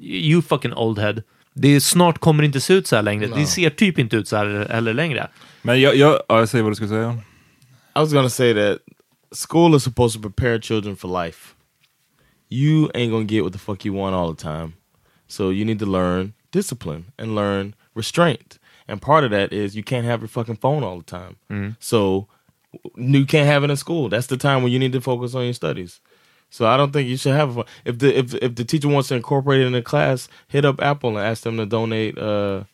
Speaker 4: you fucking old head. Det snart kommer inte se ut så här längre. Det ser typ inte ut så här heller längre.
Speaker 2: Men jag, jag, ja, jag säger vad du skulle säga.
Speaker 3: I was gonna say that school is supposed to prepare children for life. You ain't gonna get what the fuck you want all the time. So you need to learn discipline and learn restraint. And part of that is you can't have your fucking phone all the time. So w- you can't have it in school. That's the time when you need to focus on your studies. So I don't think you should have a phone. If the if if the teacher wants to incorporate it in the class, hit up Apple and ask them to donate uh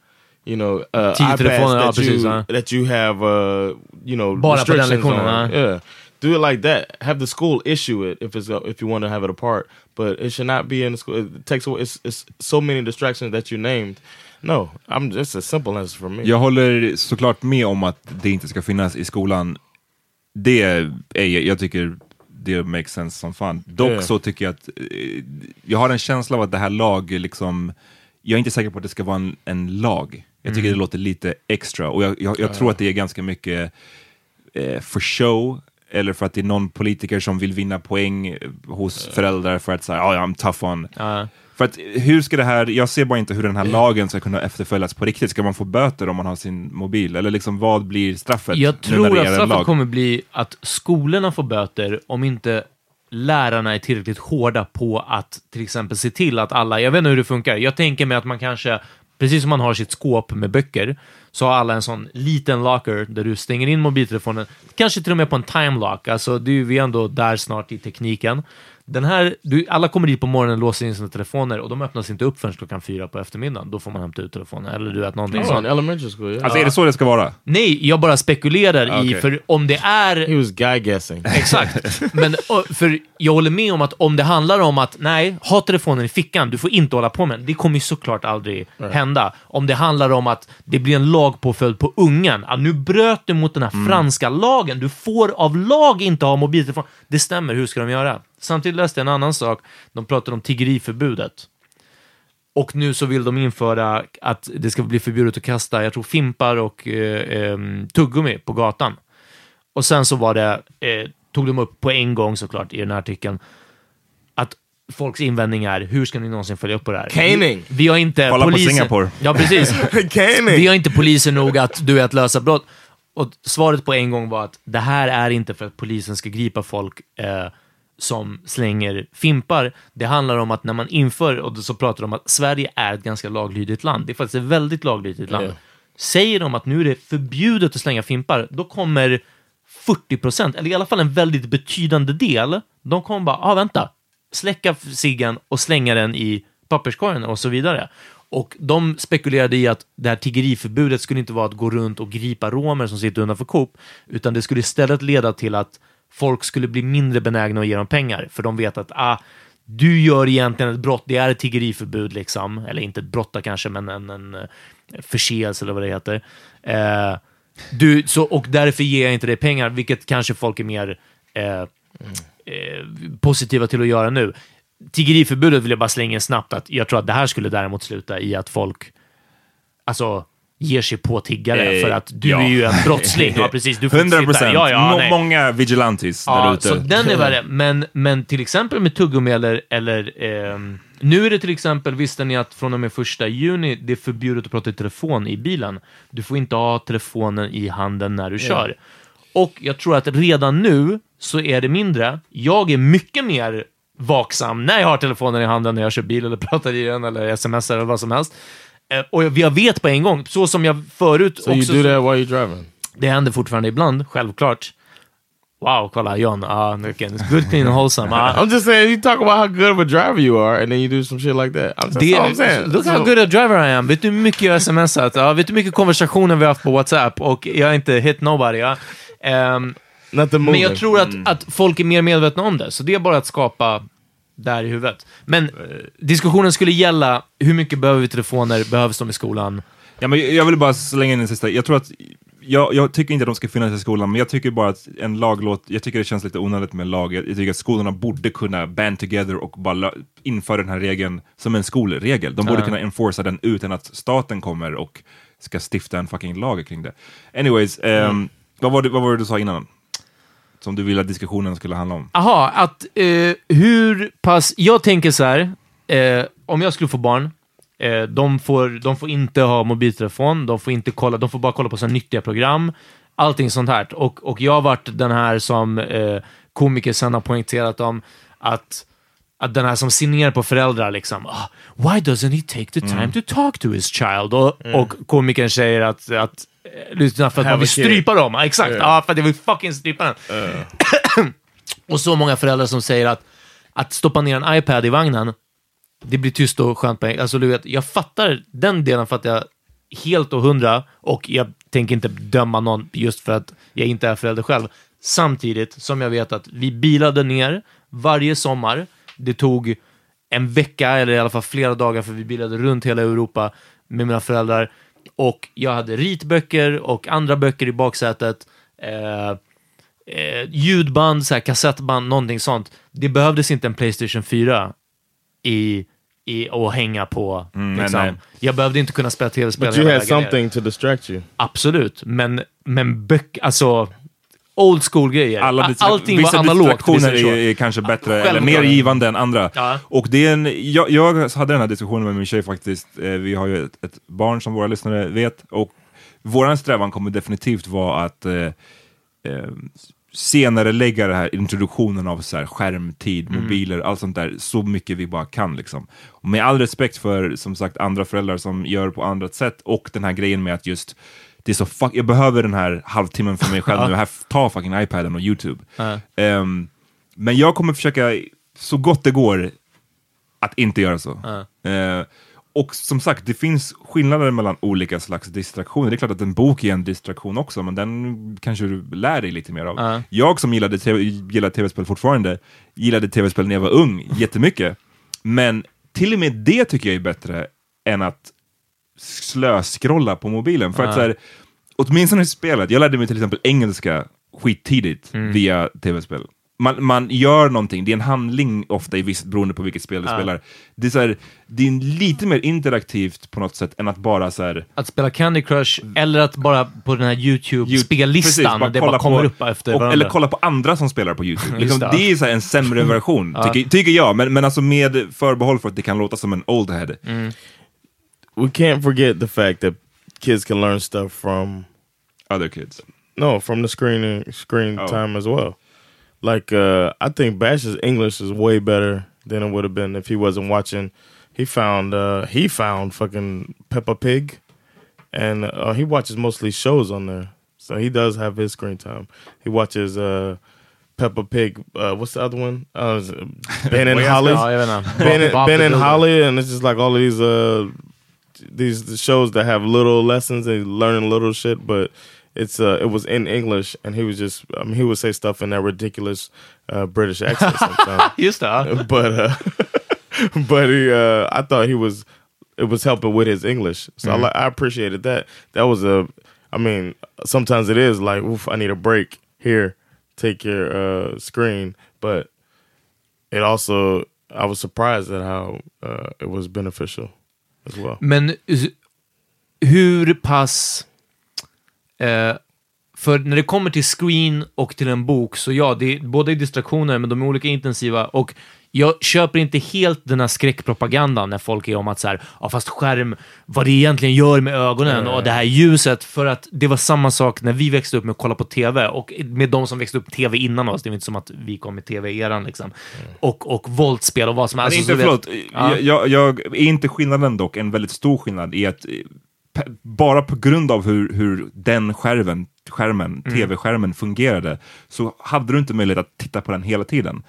Speaker 3: you know, uh,
Speaker 4: Tio
Speaker 3: iPads
Speaker 4: telefoner, ja,
Speaker 3: that,
Speaker 4: precis,
Speaker 3: you,
Speaker 4: ja.
Speaker 3: that you have, uh, you know,
Speaker 4: Bara på den
Speaker 3: restrictions
Speaker 4: lektionen,
Speaker 3: on.
Speaker 4: ja.
Speaker 3: Yeah, do it like that. Have the school issue it if it's uh, if you want to have it apart, but it should not be in the school. It takes away. It's, it's so many distractions that you named. No, I'm just a simple answer for me.
Speaker 2: Jag håller såklart med om att det inte ska finnas i skolan. Det är, jag tycker det makes sense som fan. Dock
Speaker 3: Yeah.
Speaker 2: så tycker jag att, eh, jag har en känsla av att det här lag, liksom, jag är inte säker på att det ska vara en, en lag. Jag tycker
Speaker 4: Mm.
Speaker 2: det låter lite extra och jag, jag, jag tror att det är ganska mycket eh, för show, eller för att det är någon politiker som vill vinna poäng eh, hos föräldrar för att säga, oh, I'm tough on.
Speaker 4: Ja.
Speaker 2: För att hur ska det här, jag ser bara inte hur den här lagen ska kunna efterföljas på riktigt. Ska man få böter om man har sin mobil? Eller liksom vad blir straffet?
Speaker 4: Jag tror att straffet
Speaker 2: lag?
Speaker 4: kommer bli att skolorna får böter om inte lärarna är tillräckligt hårda på att till exempel se till att alla, jag vet inte hur det funkar, jag tänker mig att man kanske, precis som man har sitt skåp med böcker, så har alla en sån liten locker där du stänger in mobiltelefonen, kanske till och med på en time lock, alltså det är vi är ändå där snart i tekniken, Den här, du, alla kommer dit på morgonen låser in sina telefoner och de öppnas inte upp förrän klockan fyra på eftermiddagen. Då får man hämta ut telefonen. Eller du vet, någonting
Speaker 3: Oh,
Speaker 4: sånt.
Speaker 3: in elementary school, yeah.
Speaker 2: Alltså är det så det ska vara?
Speaker 4: Nej, jag bara spekulerar i,
Speaker 3: Okej.
Speaker 4: för om det är...
Speaker 3: He was guy guessing.
Speaker 4: Exakt. Men för jag håller med om att om det handlar om att nej, ha telefonen i fickan, du får inte hålla på med den. Det kommer ju såklart aldrig hända. Om det handlar om att det blir en lagpåföljd på ungen. Att nu bröt du mot den här
Speaker 3: Mm.
Speaker 4: franska lagen. Du får av lag inte ha mobiltelefon. Det stämmer, hur ska de göra? Samtidigt läste jag en annan sak. De pratade om tiggeriförbudet. Och nu så vill de införa att det ska bli förbjudet att kasta, jag tror, fimpar och eh, em, tuggummi på gatan. Och sen så var det, eh, tog de upp på en gång såklart i den här artikeln, att folks invändning är, hur ska ni någonsin följa upp på det här?
Speaker 3: Caning.
Speaker 4: Vi, vi har inte
Speaker 2: Kolla på
Speaker 4: poliser...
Speaker 2: Singapore.
Speaker 4: Ja, precis.
Speaker 3: Caning.
Speaker 4: vi har inte poliser nog att, du vet, lösa brott. Och svaret på en gång var att det här är inte för att polisen ska gripa folk eh, som slänger fimpar. Det handlar om att när man inför, och så pratar de om att Sverige är ett ganska laglydigt land. Det är faktiskt ett väldigt laglydigt land.
Speaker 3: Ja.
Speaker 4: Säger de att nu är det förbjudet att slänga fimpar, då kommer 40 procent, eller i alla fall en väldigt betydande del, de kommer bara, ah, vänta, släcka ciggen och slänga den i papperskorgen och så vidare. Och de spekulerade i att det här tiggeriförbudet skulle inte vara att gå runt och gripa romer som sitter utanför Coop, utan det skulle istället leda till att folk skulle bli mindre benägna att ge dem pengar, för de vet att ah, du gör egentligen ett brott, det är ett tiggeriförbud liksom, eller inte ett brott kanske, men en, en eh, förseelse eller vad det heter. Eh, du, så, och därför ger jag inte dig pengar, vilket kanske folk är mer eh, eh, positiva till att göra nu. Tiggeriförbudet vill jag bara slänga in snabbt, att jag tror att det här skulle däremot sluta i att folk alltså, ger sig på tiggare
Speaker 2: Eh,
Speaker 4: för att du
Speaker 2: ja.
Speaker 4: är ju en brottsling. Ja, precis. Du får inte
Speaker 2: 100
Speaker 4: sitta här.
Speaker 2: procent.
Speaker 4: Ja, ja, nej.
Speaker 2: många vigilantes där
Speaker 4: Ja,
Speaker 2: ute.
Speaker 4: så den är värre. Men, men till exempel med tuggummi eller, eller ehm, nu är det till exempel, visste ni att från och med första juni, det är förbjudet att prata i telefon i bilen. Du får inte ha telefonen i handen när du kör. Och jag tror att redan nu så är det mindre. Jag är mycket mer vaksam när jag har telefonen i handen när jag kör bil eller pratar i den eller smsar eller vad som helst. Eh, Och jag, vet på en gång, så som jag förut
Speaker 3: So you
Speaker 4: också...
Speaker 3: do that while you're driving?
Speaker 4: Det händer fortfarande ibland, självklart. Wow, kolla John. Ah, okay. It's good, clean and wholesome. Ah.
Speaker 3: I'm just saying, you talk about how good of a driver you are, and then you do some shit like that. I'm just,
Speaker 4: Det,
Speaker 3: I'm saying.
Speaker 4: look how
Speaker 3: So-
Speaker 4: good a driver I am. Vet du hur mycket jag smsat? Ja, vet du hur mycket konversationer vi har haft på WhatsApp? Och jag har inte hit nobody. Ehm,
Speaker 3: Nothing
Speaker 4: men jag tror att, att folk är mer medvetna om det, så det är bara att skapa där i huvudet. Men eh, diskussionen skulle gälla, hur mycket behöver vi telefoner? Behövs de i skolan?
Speaker 2: Ja, men jag vill bara slänga in en sista. Jag tror att jag, jag tycker inte att de ska finnas i skolan, men jag tycker bara att en laglåt, jag tycker det känns lite onödigt med lag. Jag, jag tycker att skolorna borde kunna band together och bara införa den här regeln som en skolregel. De borde
Speaker 4: Ja.
Speaker 2: kunna enforca den utan att staten kommer och ska stifta en fucking lag kring det. Anyways, ehm,
Speaker 4: Mm.
Speaker 2: vad, var det, vad var det du sa innan? Som du ville att diskussionen skulle handla om?
Speaker 4: Aha, att eh, hur pass... Jag tänker så här, eh, om jag skulle få barn, eh, de, får, de får inte ha mobiltelefon, de får, inte kolla, de får bara kolla på så nyttiga program, allting sånt här. Och, och jag har varit den här som eh, komiker sen har poängterat om att att den här som ser ner på föräldrar liksom, ah, why doesn't he take the time
Speaker 3: Mm.
Speaker 4: to talk to his child? Och, och komikern säger att, att lyssna för att man vill strypa dem. Exakt,
Speaker 3: Yeah.
Speaker 4: ja, för att jag vill fucking strypa den. Och så många föräldrar som säger att att stoppa ner en iPad i vagnen, det blir tyst och skönt på Alltså du vet, jag fattar den delen för att jag helt och hundra och jag tänker inte döma någon just för att jag inte är förälder själv. Samtidigt som jag vet att vi bilade ner varje sommar. Det tog en vecka eller i alla fall flera dagar för vi bilade runt hela Europa med mina föräldrar och jag hade ritböcker och andra böcker i baksätet. Eh, eh, ljudband, så här, kassettband, någonting sånt. Det behövdes inte en Playstation 4 i, i att hänga på.
Speaker 2: Mm, nej,
Speaker 4: liksom.
Speaker 2: nej.
Speaker 4: Jag behövde inte kunna spela tv-spel
Speaker 3: But you had
Speaker 4: vägen ner.
Speaker 3: something to distract you.
Speaker 4: Absolut, men, men böcker, alltså old school-grejer.
Speaker 2: Alla
Speaker 4: Allting
Speaker 2: vissa
Speaker 4: var analogt.
Speaker 2: distraktioner
Speaker 4: visst är
Speaker 2: är, kanske bättre, eller
Speaker 4: självklart.
Speaker 2: mer givande än andra.
Speaker 4: Ja.
Speaker 2: Och det är en, jag, jag hade den här diskussionen med min tjej faktiskt. Eh, vi har ju ett, ett barn som våra lyssnare vet. Och våran strävan kommer definitivt vara att eh, eh, senare lägga det här introduktionen av så här, skärmtid,
Speaker 4: Mm.
Speaker 2: mobiler, allt sånt där, så mycket vi bara kan. Liksom. Och med all respekt för som sagt andra föräldrar som gör på andra sätt och den här grejen med att just det är så fuck, jag behöver den här halvtimmen för mig själv
Speaker 4: Ja.
Speaker 2: nu, här, ta fucking iPaden och YouTube.
Speaker 4: Ja.
Speaker 2: Ehm, men jag kommer försöka så gott det går att inte göra så. Eh, och som sagt, det finns skillnader mellan olika slags distraktioner. Det är klart att en bok är en distraktion också, men den kanske du lär dig lite mer av.
Speaker 4: Ja.
Speaker 2: Jag som gillade, TV, gillar tv-spel fortfarande, gillade tv-spel när jag var ung jättemycket. Men till och med det tycker jag är bättre än att slöskrolla på mobilen. För att så här, åtminstone i spelet, jag lärde mig till exempel engelska skittidigt
Speaker 4: Mm.
Speaker 2: via tv-spel. Man, man gör någonting, det är en handling ofta i visst, beroende på vilket spel du
Speaker 4: Ja.
Speaker 2: spelar. Det är, så här, det är lite mer interaktivt på något sätt än att bara så här,
Speaker 4: Att spela Candy Crush eller att bara på den här YouTube-spellistan, det bara kommer
Speaker 2: på-
Speaker 4: upp efter
Speaker 2: och,
Speaker 4: varandra.
Speaker 2: Eller kolla på andra som spelar på YouTube. Liksom,
Speaker 4: det.
Speaker 2: det är så här en sämre version,
Speaker 4: Ja.
Speaker 2: tycker, tycker jag. Men, men alltså med förbehåll för att det kan låta som en old head.
Speaker 3: We can't forget the fact that kids can learn stuff from
Speaker 2: other kids.
Speaker 3: No, from the screen screen
Speaker 2: Oh.
Speaker 3: time as well. Like uh, I think Bash's English is way better than it would have been if he wasn't watching. He found uh, he found fucking Peppa Pig, and uh, he watches mostly shows on there. So he does have his screen time. He watches uh, Peppa Pig. Uh, what's the other one? Uh, is it ben and
Speaker 4: Vad
Speaker 3: Holly.
Speaker 4: ja, jag vet inte.
Speaker 3: Ben,
Speaker 4: Bob- Bob
Speaker 3: ben and Holly, and it's just like all of these uh, these shows that have little lessons and learning little shit, but it's uh it was in English and he was just I mean he would say stuff in that ridiculous uh British accent sometimes.
Speaker 4: Det. ja.
Speaker 3: but uh but he uh I thought he was it was helping with his English. So I
Speaker 4: Mhm.
Speaker 3: li- I appreciated that. That was a I mean sometimes it is like oof I need a break here take your uh screen but it also I was surprised at how uh it was beneficial.
Speaker 4: Men hur pass... Eh, för när det kommer till screen och till en bok, så ja, det är båda är distraktioner, men de är olika intensiva. Och jag köper inte helt den här skräckpropagandan när folk är om att så här, ja fast skärm, vad det egentligen gör med ögonen och det här ljuset, för att det var samma sak när vi växte upp med att kolla på TV och med de som växte upp TV innan oss, det är inte som att vi kom i eran liksom. Och, och våldsspel och vad som helst.
Speaker 2: inte,
Speaker 4: så du vet-
Speaker 2: förlåt,
Speaker 4: Ja.
Speaker 2: jag, jag, är inte skillnaden dock, en väldigt stor skillnad i att eh, bara på grund av hur, hur den skärmen, skärmen
Speaker 4: Mm.
Speaker 2: tv-skärmen fungerade, så hade du inte möjlighet att titta på den hela tiden.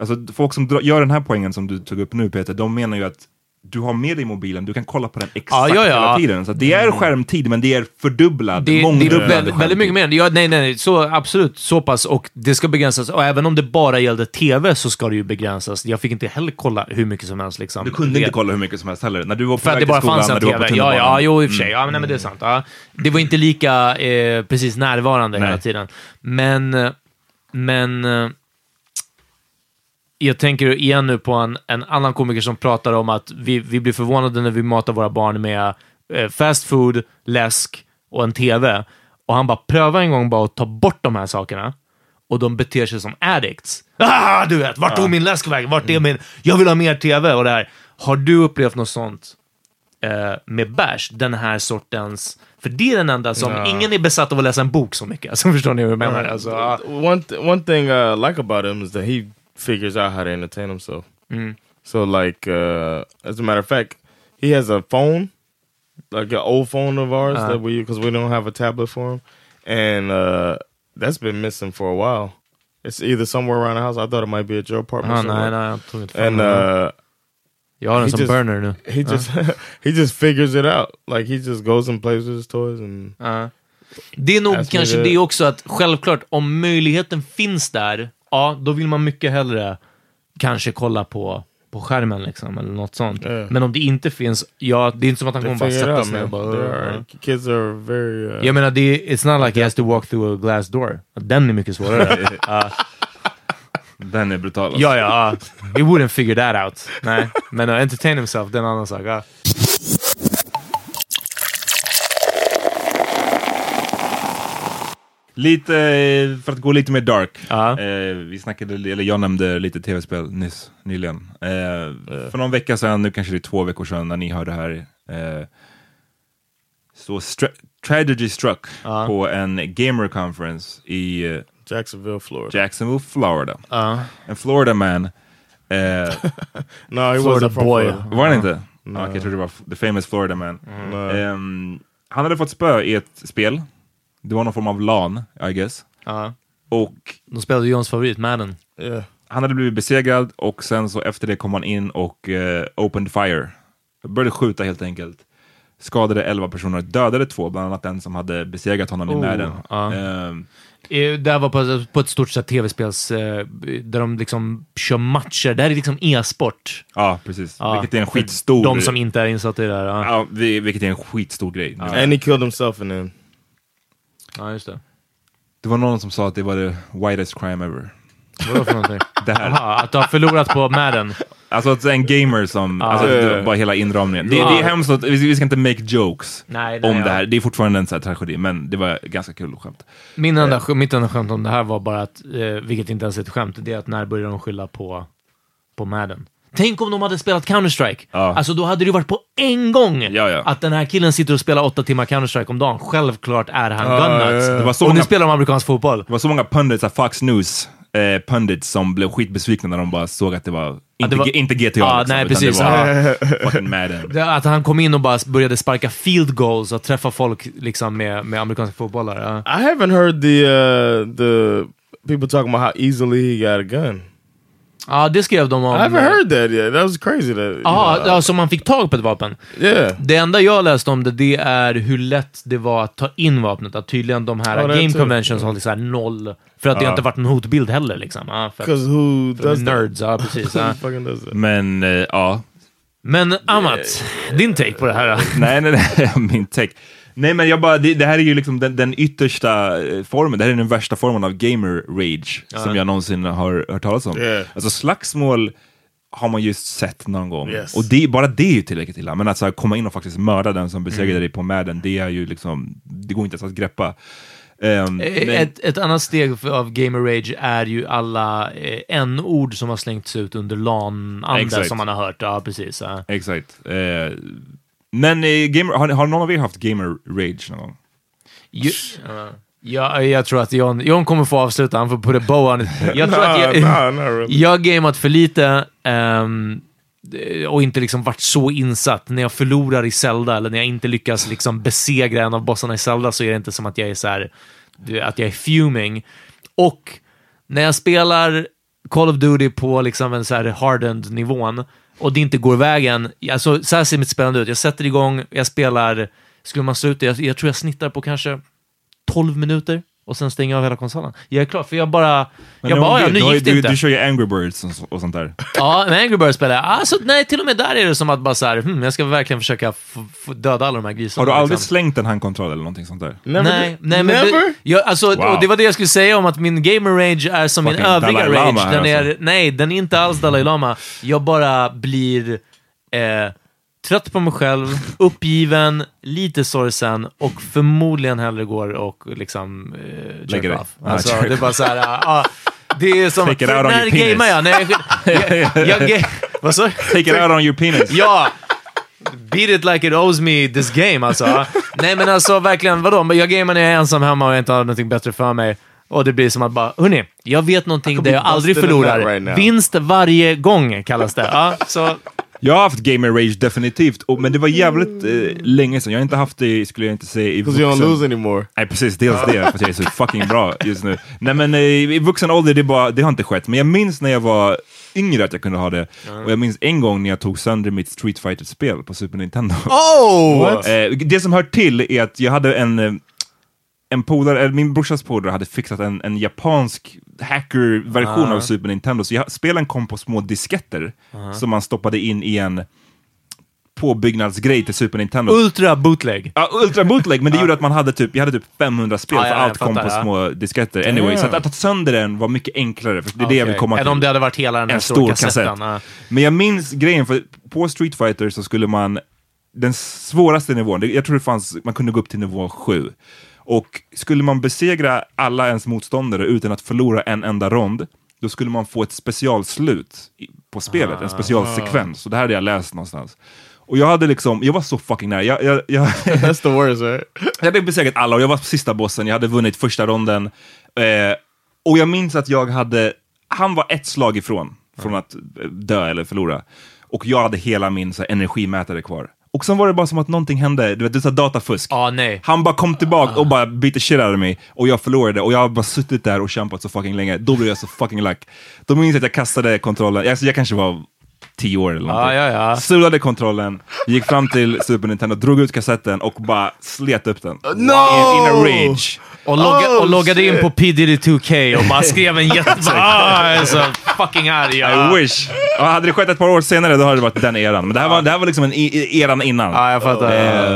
Speaker 2: Alltså folk som gör den här poängen som du tog upp nu Peter, de menar ju att du har med dig mobilen, du kan kolla på den exakt
Speaker 4: Ja, ja, ja.
Speaker 2: hela tiden. Så att det är skärmtid, men det är fördubblad,
Speaker 4: Det, det är
Speaker 2: mångdubblad
Speaker 4: väldigt, väldigt mycket mer. Ja, nej, nej, så absolut. Så pass. Och det ska begränsas. Och även om det bara gällde TV så ska det ju begränsas. Jag fick inte heller kolla hur mycket som helst. Liksom.
Speaker 2: Du kunde
Speaker 4: det,
Speaker 2: inte kolla hur mycket som helst heller. När du var på
Speaker 4: För att
Speaker 2: väg
Speaker 4: det bara
Speaker 2: till skolan,
Speaker 4: fanns en TV. Ja, ja, jo, i och för sig.
Speaker 2: Mm.
Speaker 4: Ja, men, nej, men det är sant. Ja. Det var inte lika eh, precis närvarande hela tiden. Men, eh, men eh, jag tänker igen nu på en, en annan komiker som pratar om att vi, vi blir förvånade när vi matar våra barn med eh, fast food, läsk och en TV. Och han bara, pröva en gång bara att ta bort de här sakerna. Och de beter sig som addicts. Ah, du vet, vart tog min läsk vägen? Vart är min... Jag vill ha mer TV och det här. Har du upplevt något sånt eh, med bärs? Den här sortens... För det är den enda som...
Speaker 3: Ja.
Speaker 4: Ingen är besatt av att läsa en bok så mycket. Alltså, förstår ni hur jag menar?
Speaker 3: Uh,
Speaker 4: Alltså, ja.
Speaker 3: one th- one thing I like about him is that he figures out how to entertain himself.
Speaker 4: Mm.
Speaker 3: So like, uh, as a matter of fact, he has a phone, like an old phone of ours
Speaker 4: Uh.
Speaker 3: that we because we don't have a tablet for him, and uh, that's been missing for a while. It's either somewhere around the house. I thought it might be at your apartment.
Speaker 4: Nej, jag tog inte
Speaker 3: And uh,
Speaker 4: har den
Speaker 3: he just-
Speaker 4: burner nu.
Speaker 3: He just he just figures it out. Like he just goes and plays with his toys and.
Speaker 4: Ja. Det är nog kanske det också att självklart, om möjligheten finns där, ja, då vill man mycket hellre kanske kolla på, på skärmen liksom, eller något sånt.
Speaker 3: Ja.
Speaker 4: Men om det inte finns, ja, det är inte som att han kommer bara sätta sig och bara...
Speaker 3: Are, kids are very. Uh,
Speaker 4: Jag menar, det är, it's not like he has to walk through a glass door. Den är mycket svårare. Ja.
Speaker 2: Den är brutal. alltså.
Speaker 4: ja, ja, ja. He wouldn't figure that out. Nej, men uh, entertain himself, det är en annan sak. Ja.
Speaker 2: Lite, eh, för att gå lite mer dark.
Speaker 4: Ja.
Speaker 2: Eh, vi snackade, eller jag nämnde lite tv-spel nyss, nyligen. Eh, För någon vecka sedan, nu kanske det är två veckor sedan när ni hör det här, eh, så stra- Tragedy struck
Speaker 4: Ja.
Speaker 2: på en gamer conference i eh,
Speaker 3: Jacksonville, Florida.
Speaker 2: Jacksonville, Florida.
Speaker 4: Ja.
Speaker 2: En Florida man. Eh,
Speaker 3: No, he
Speaker 4: Florida boy.
Speaker 3: Florida.
Speaker 2: var han inte?
Speaker 3: No.
Speaker 2: Ah, Okej, jag trodde det var the famous Florida man.
Speaker 3: No.
Speaker 2: Ehm, han hade fått spö i ett spel. Det var någon form av LAN, I guess.
Speaker 4: Ja.
Speaker 2: Och
Speaker 4: De spelade Johns favorit, Madden.
Speaker 3: Yeah.
Speaker 2: han hade blivit besegrad och sen så efter det kom han in och eh, opened fire. Började skjuta helt enkelt. Skadade 11 personer, dödade två, bland annat den som hade besegrat honom i
Speaker 4: Oh,
Speaker 2: Madden.
Speaker 4: ja.
Speaker 2: Ehm,
Speaker 4: Eh, Det här var på, på ett stort sätt tv-spels, eh, där de liksom kör matcher. Det här är liksom e-sport.
Speaker 2: ja, precis.
Speaker 4: Ja,
Speaker 2: vilket är en
Speaker 4: för
Speaker 2: skitstor...
Speaker 4: De som inte är insatta i det här. Ja,
Speaker 2: Ja, vi- vilket är en skitstor grej.
Speaker 3: And he killed himself and then
Speaker 4: ja just det.
Speaker 2: Det var någon som sa att det var the whitest crime ever.
Speaker 4: Vadå för någonting?
Speaker 2: Det här.
Speaker 4: Jaha, att du har förlorat på Madden.
Speaker 2: Alltså att en gamer som, alltså
Speaker 3: Ja.
Speaker 2: det bara hela inramningen. Det,
Speaker 4: Ja.
Speaker 2: det är hemskt att, vi vi ska inte make jokes
Speaker 4: Nej, nej,
Speaker 2: om
Speaker 4: ja.
Speaker 2: det här. Det är fortfarande en sån här tragedi, men det var ganska kul skämt.
Speaker 4: Min enda, sk- mitt enda skämt om det här var bara att, eh, vilket inte ens är ett skämt, det är att när började de skylla på, på Madden? Tänk om de hade spelat Counter-Strike.
Speaker 2: Ja.
Speaker 4: Alltså då hade det ju varit på en gång
Speaker 2: Ja, ja.
Speaker 4: att den här killen sitter och spelar åtta timmar Counter-Strike om dagen. Självklart är han
Speaker 3: Ja,
Speaker 4: gunnuts.
Speaker 3: ja,
Speaker 4: och
Speaker 2: många-
Speaker 4: nu spelar de amerikansk fotboll.
Speaker 2: Det var så många pundits, av Fox News eh, pundits som blev skitbesvikna när de bara såg att det var inte,
Speaker 4: det var-
Speaker 2: inte GTA.
Speaker 4: Ja,
Speaker 2: liksom,
Speaker 4: nej, precis.
Speaker 2: Det var.
Speaker 4: Det- Att han kom in och bara började sparka field goals och träffa folk liksom med, med amerikanska fotbollare. Ja.
Speaker 3: I haven't heard the uh, the people talking about how easily he got a gun.
Speaker 4: Ja, det skrev de om.
Speaker 3: I haven't heard that yet. That was crazy. That
Speaker 4: Ja,
Speaker 3: know,
Speaker 4: ja, så man fick tag på ett vapen.
Speaker 3: yeah.
Speaker 4: Det enda jag läste om det, det är hur lätt det var att ta in vapnet. Att tydligen de här
Speaker 3: det är
Speaker 4: game conventions har så här noll. För att det
Speaker 2: Ja.
Speaker 4: inte varit någon hotbild heller liksom. Ja, för
Speaker 3: who
Speaker 4: för
Speaker 3: does that?
Speaker 4: nerds, ja precis. Ja.
Speaker 3: That?
Speaker 2: Men eh, ja,
Speaker 4: Men Amat, din take på det här?
Speaker 2: nej, nej, nej, min take. Nej, men jag bara, det, det här är ju liksom den, den yttersta eh, formen, det här är den värsta formen av gamer rage som jag någonsin har hört talas om.
Speaker 3: Yeah.
Speaker 2: Alltså slagsmål har man just sett någon gång.
Speaker 3: Yes.
Speaker 2: Och det, bara det är ju tillräckligt illa. Men att så komma in och faktiskt mörda den som besegrade
Speaker 4: Mm.
Speaker 2: dig på Madden, det är ju liksom, det går inte ens att greppa. Ehm, men-
Speaker 4: Ett, ett annat steg för- av gamer rage är ju alla eh, n-ord som har slängts ut under LAN-anda som man har hört. Ja, precis. Ja.
Speaker 2: Exakt. Eh, men eh, gamer, har, har någon av er haft gamer rage någon gång?
Speaker 4: Ju, ja. Ja, jag tror att John, John kommer få avsluta, han får put a bow on it. Jag tror att jag,
Speaker 3: Nah, really.
Speaker 4: jag har gameat för lite ehm, och inte liksom varit så insatt. När jag förlorar i Zelda eller när jag inte lyckas liksom besegra en av bossarna i Zelda så är det inte som att jag är så här, att jag är fuming. Och när jag spelar Call of Duty på liksom en så här hardened nivån och det inte går vägen, alltså så här ser mitt spelande ut. Jag sätter igång, jag spelar, skulle man slå ut det, jag, jag tror jag snittar på kanske 12 minuter och sen stänger jag av hela konsolen. Jag är klar, för jag bara...
Speaker 2: Men
Speaker 4: jag bara, ja,
Speaker 2: du,
Speaker 4: nu gick det
Speaker 2: du,
Speaker 4: inte.
Speaker 2: du kör ju Angry Birds och, och sånt där.
Speaker 4: Ja, med Angry Birds spelar jag. Alltså, nej, till och med där är det som att bara så här, hmm, jag ska verkligen försöka döda alla de här grisarna.
Speaker 2: Har du aldrig
Speaker 4: liksom.
Speaker 2: slängt en handkontroll eller någonting sånt där?
Speaker 3: Never
Speaker 4: Nej, nej, men
Speaker 3: Never?
Speaker 4: Jag, alltså,
Speaker 2: Wow.
Speaker 4: och det var det jag skulle säga om att min gamer rage är som min
Speaker 2: Fucking
Speaker 4: övriga
Speaker 2: Dalai
Speaker 4: rage. Den är,
Speaker 2: alltså.
Speaker 4: Nej, den är inte alls Dalai Lama. Jag bara blir eh, trött på mig själv, uppgiven, lite sorgsen och förmodligen hellre går och liksom eh,
Speaker 2: Lägger dig.
Speaker 4: Alltså, det är bara så här, ah, det är som...
Speaker 2: Take it out on
Speaker 4: när
Speaker 2: your penis.
Speaker 4: gamear jag? Nej, jag, jag, jag, vad sa?
Speaker 2: Take it out on your penis.
Speaker 4: Ja! Beat it like it owes me this game alltså. Nej men alltså verkligen, vadå? Jag gamer när jag är ensam hemma och jag inte har någonting bättre för mig. Och det blir som att bara, hörni, jag vet någonting där jag aldrig förlorar.
Speaker 3: right.
Speaker 4: Vinst varje gång kallas det. Ja, så,
Speaker 2: Jag har haft gamer rage definitivt, och, men det var jävligt eh, länge sedan. Jag har inte haft det, skulle jag inte säga, i
Speaker 3: Because you don't
Speaker 2: vuxen...
Speaker 3: lose anymore.
Speaker 2: Nej precis, dels det, för att jag är så fucking bra just nu. Nej men eh, i vuxen ålder, det, bara, det har inte skett. Men jag minns när jag var yngre att jag kunde ha det. Och jag minns en gång när jag tog sönder mitt Street fighter spel på Super Nintendo.
Speaker 4: oh!
Speaker 2: Eh, det som hör till är att jag hade en, eh, en polare, eller min brorsas polare hade fixat en, en japansk hacker-version av Super Nintendo. Så jag, spelen kom på små disketter som man stoppade in i en påbyggnadsgrej till Super Nintendo.
Speaker 4: Ultra bootleg.
Speaker 2: Ja, ultra bootleg, men det gjorde att man hade typ, jag hade typ 500 spel
Speaker 4: Ja,
Speaker 2: för
Speaker 4: ja,
Speaker 2: allt
Speaker 4: jag
Speaker 2: kom på
Speaker 4: fattar, ja.
Speaker 2: små disketter. Anyway, så att, att ta sönder den var mycket enklare, för det är det jag vill komma
Speaker 4: Än
Speaker 2: till.
Speaker 4: om det hade varit hela den här
Speaker 2: en
Speaker 4: stora
Speaker 2: stor
Speaker 4: kassetten.
Speaker 2: kassett. Men jag minns grejen, för på Street Fighter så skulle man, den svåraste nivån, jag tror det fanns, man kunde gå upp till nivå 7. Och skulle man besegra alla ens motståndare utan att förlora en enda rond, då skulle man få ett specialslut på spelet, en specialsekvens. Så det här hade jag läst någonstans. Och jag hade liksom, jag var så fucking nära. Jag, jag, jag,
Speaker 3: That's the worst, right?
Speaker 2: jag hade besegrat alla och jag var på sista bossen, jag hade vunnit första ronden. Eh, och jag minns att jag hade, han var ett slag ifrån, från att eh, dö eller förlora. Och jag hade hela min så här, energimätare kvar. Och sen var det bara som att någonting hände, du vet, det är så här datafusk.
Speaker 4: Ah, nej.
Speaker 2: Han bara kom tillbaka och bara beat the shit out of mig och jag förlorade och jag har bara suttit där och kämpat så fucking länge. Då blev jag så fucking lack. Då minns jag att jag kastade kontrollen, alltså jag kanske var tio år eller någonting.
Speaker 4: Ja, ja, ja.
Speaker 2: Sulade kontrollen, gick fram till Super Nintendo, drog ut kassetten och bara slet upp den.
Speaker 3: No!
Speaker 2: In, in a rage.
Speaker 4: Och, logga,
Speaker 3: Oh,
Speaker 4: och loggade in
Speaker 3: shit.
Speaker 4: på P Diddy 2K och bara skrev en jätte... ah, jag är så fucking arg. Ja.
Speaker 2: I wish. Ja, hade det skett ett par år senare då hade det varit den eran. Men det här var, det här var liksom en eran innan.
Speaker 4: Ja, jag fattar.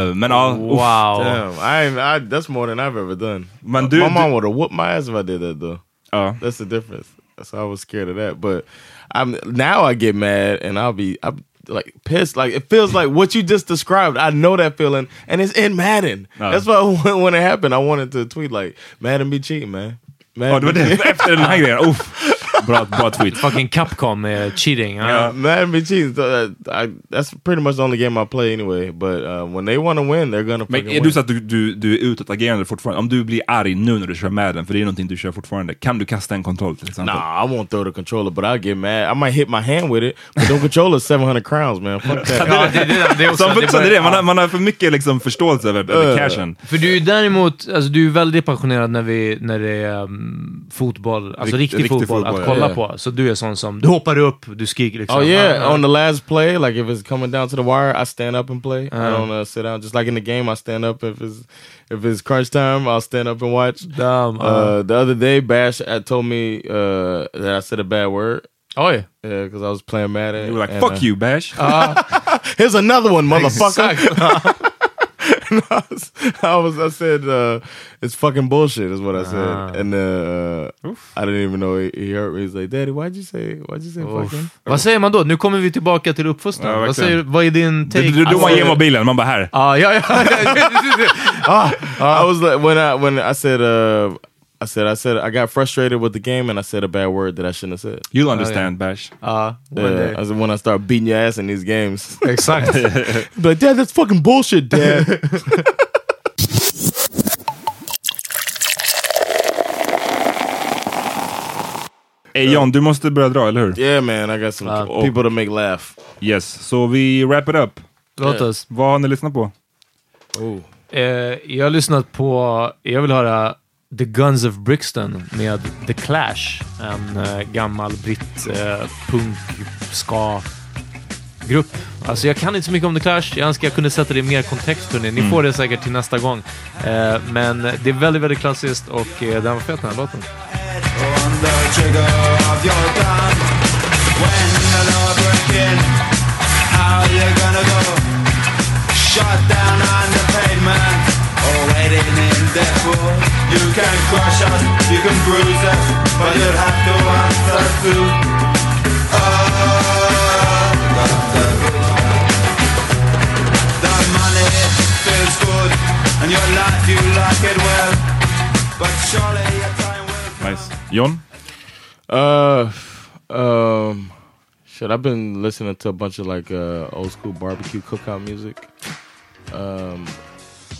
Speaker 2: Eh, men ja, uff.
Speaker 4: Wow.
Speaker 3: Damn, I, I that's more than I've ever done.
Speaker 2: Man,
Speaker 3: my
Speaker 2: du-
Speaker 3: mom
Speaker 2: du-
Speaker 3: would have whooped my ass if I did that though.
Speaker 2: Ja.
Speaker 3: That's the difference. So I was scared of that. But I'm now I get mad and I'll be I'm like pissed. Like it feels like what you just described. I know that feeling, and it's in Madden. That's why when, when it happened, I wanted to tweet like Madden be cheating, man. Madden
Speaker 2: Ja, det var
Speaker 3: be cheating.
Speaker 2: Efter den här grejen. Uff. Bra, bra tweet.
Speaker 4: Fucking Capcom med cheating. Ja.
Speaker 3: Uh, Madden be cheating. So that, I, that's pretty much the only game I play anyway. But uh, when they want to win, they're gonna
Speaker 2: Men
Speaker 3: fucking
Speaker 2: är
Speaker 3: win.
Speaker 2: du så att du, du, du är utåtagerande fortfarande? Om du blir arg nu när du kör Madden, för det är någonting du kör fortfarande, kan du kasta en kontroll till exempel?
Speaker 3: Nah, I won't throw the controller, but I'll get mad. I might hit my hand with it, but the controller's 700 crowns, man. Fuck that.
Speaker 4: Ja, det, det, det är också,
Speaker 2: Som
Speaker 4: det
Speaker 2: vuxen, det är
Speaker 4: börjar-
Speaker 2: det. Man har, man har för mycket liksom förståelse över, över
Speaker 3: Uh.
Speaker 2: cashen.
Speaker 4: För du är ju däremot, alltså du är väldigt passionerad när, vi, när det är um, fotboll, alltså
Speaker 3: Rikt-
Speaker 4: riktig,
Speaker 3: riktig
Speaker 4: fotboll,
Speaker 3: fotboll,
Speaker 4: att kolla
Speaker 3: ja.
Speaker 4: på. Så du är sån som, du hoppar upp, du skriker liksom.
Speaker 3: Oh yeah,
Speaker 4: Ah,
Speaker 3: on the last play, like if it's coming down to the wire, I stand up and play. I
Speaker 4: Uh.
Speaker 3: don't uh, sit down. Just like in the game, I stand up if it's if it's crunch time. I'll stand up and watch.
Speaker 4: Damn,
Speaker 3: Uh, the other day, Bash uh, told me uh, that I said a bad word.
Speaker 4: Oh
Speaker 3: Yeah, yeah, because I was playing Madden.
Speaker 2: You were like,
Speaker 3: and,
Speaker 2: fuck
Speaker 3: uh,
Speaker 2: you, Bash.
Speaker 3: Here's another one, motherfucker. I was, I was, I said, uh, it's fucking bullshit, is what I said,
Speaker 4: Ah.
Speaker 3: and uh, I didn't even know he, he heard me. He's like, Daddy, why'd you say, why'd you say
Speaker 4: Uff.
Speaker 3: fucking?
Speaker 4: Vad säger man då? Nu kommer vi tillbaka till uppfostran.
Speaker 2: Ja,
Speaker 4: vad, säger, vad är din
Speaker 2: Du,
Speaker 4: take?
Speaker 2: du, då man ger mobilen, man bara här.
Speaker 4: Ah, ja, ja.
Speaker 3: ah, I was like when I when I said uh I said I said I got frustrated with the game and I said a bad word that I shouldn't have said.
Speaker 2: You'll understand, Bash.
Speaker 4: Ja, one day.
Speaker 3: Yeah, I said when I start beating your ass in these games.
Speaker 4: Exakt.
Speaker 3: Be like, Dad, that's fucking bullshit, Dad.
Speaker 2: Hey John, du måste börja dra, eller hur?
Speaker 3: yeah, man, I got some
Speaker 4: Uh,
Speaker 3: people to make laugh.
Speaker 2: Yes, så vi wrap it up.
Speaker 4: Låt oss.
Speaker 2: Vad har ni lyssnat på?
Speaker 4: Eh, jag har lyssnat på, jag vill höra The Guns of Brixton med The Clash. En eh, gammal britt eh, punk ska grupp. Alltså jag kan inte så mycket om The Clash. Jag önskar jag kunde sätta det i mer kontext. Ni får det säkert till nästa gång. Eh, men det är väldigt, väldigt klassiskt och den var fet den här låten.
Speaker 12: Shot down on the pavement, waiting in. You can crush us, you can bruise us, but you'll have to answer to. The money feels good, and your life you like it well, but surely your time will.
Speaker 2: Nice. John?
Speaker 3: Uh, um, shit. I've been listening to a bunch of like uh, old school barbecue cookout music. Um,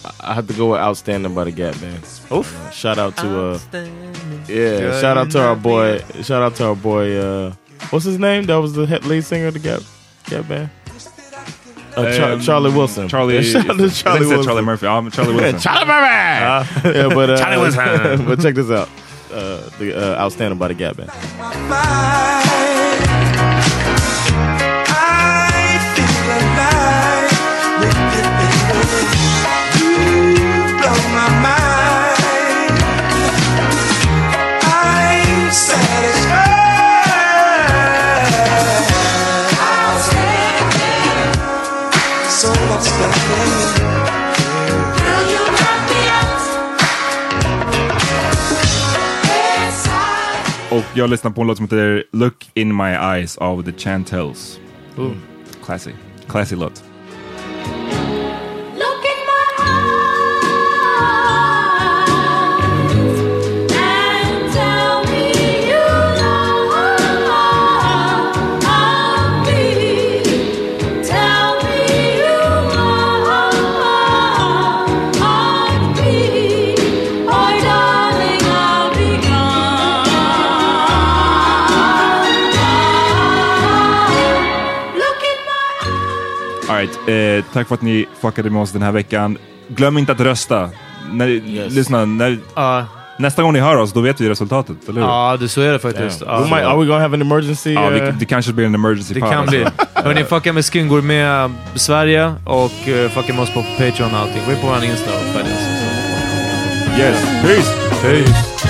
Speaker 3: I- I have to go with "Outstanding" by the Gap Band.
Speaker 4: Oof.
Speaker 3: Uh, shout out to uh, yeah, shout out to our boy, shout out to our boy. Uh, what's his name? That was the lead singer of the Gap Gap Band. Uh, Char-
Speaker 2: Um,
Speaker 3: Charlie Wilson.
Speaker 2: Charlie,
Speaker 3: Yeah, shout out to Charlie Wilson.
Speaker 2: Charlie Murphy. Ja, men Charlie Wilson.
Speaker 3: Charlie Murphy. yeah, but uh,
Speaker 4: Charlie Wilson.
Speaker 3: but check this out. Uh, the uh, "Outstanding" by the Gap Band.
Speaker 2: Jag lyssnar på en låt som heter Look in my eyes av The Chantels. Classy. Classy låt. Eh, tack för att ni fuckade med oss den här veckan. Glöm inte att rösta. När, Lyssna, när, nästa gång ni hör oss, då vet vi resultatet, eller hur?
Speaker 4: Ja, det, så är det faktiskt.
Speaker 3: Yeah. We might- are we gonna have an emergency,
Speaker 2: Ja, vi,
Speaker 3: uh,
Speaker 2: det kanske blir en emergency
Speaker 4: Det kan bli.
Speaker 2: alltså.
Speaker 4: Hörni, fucka med Skin Gourmet Sverige och uh, fucka med oss på Patreon och allting. Gå in på vår Insta och följ oss.
Speaker 2: Yes, peace!
Speaker 4: Peace!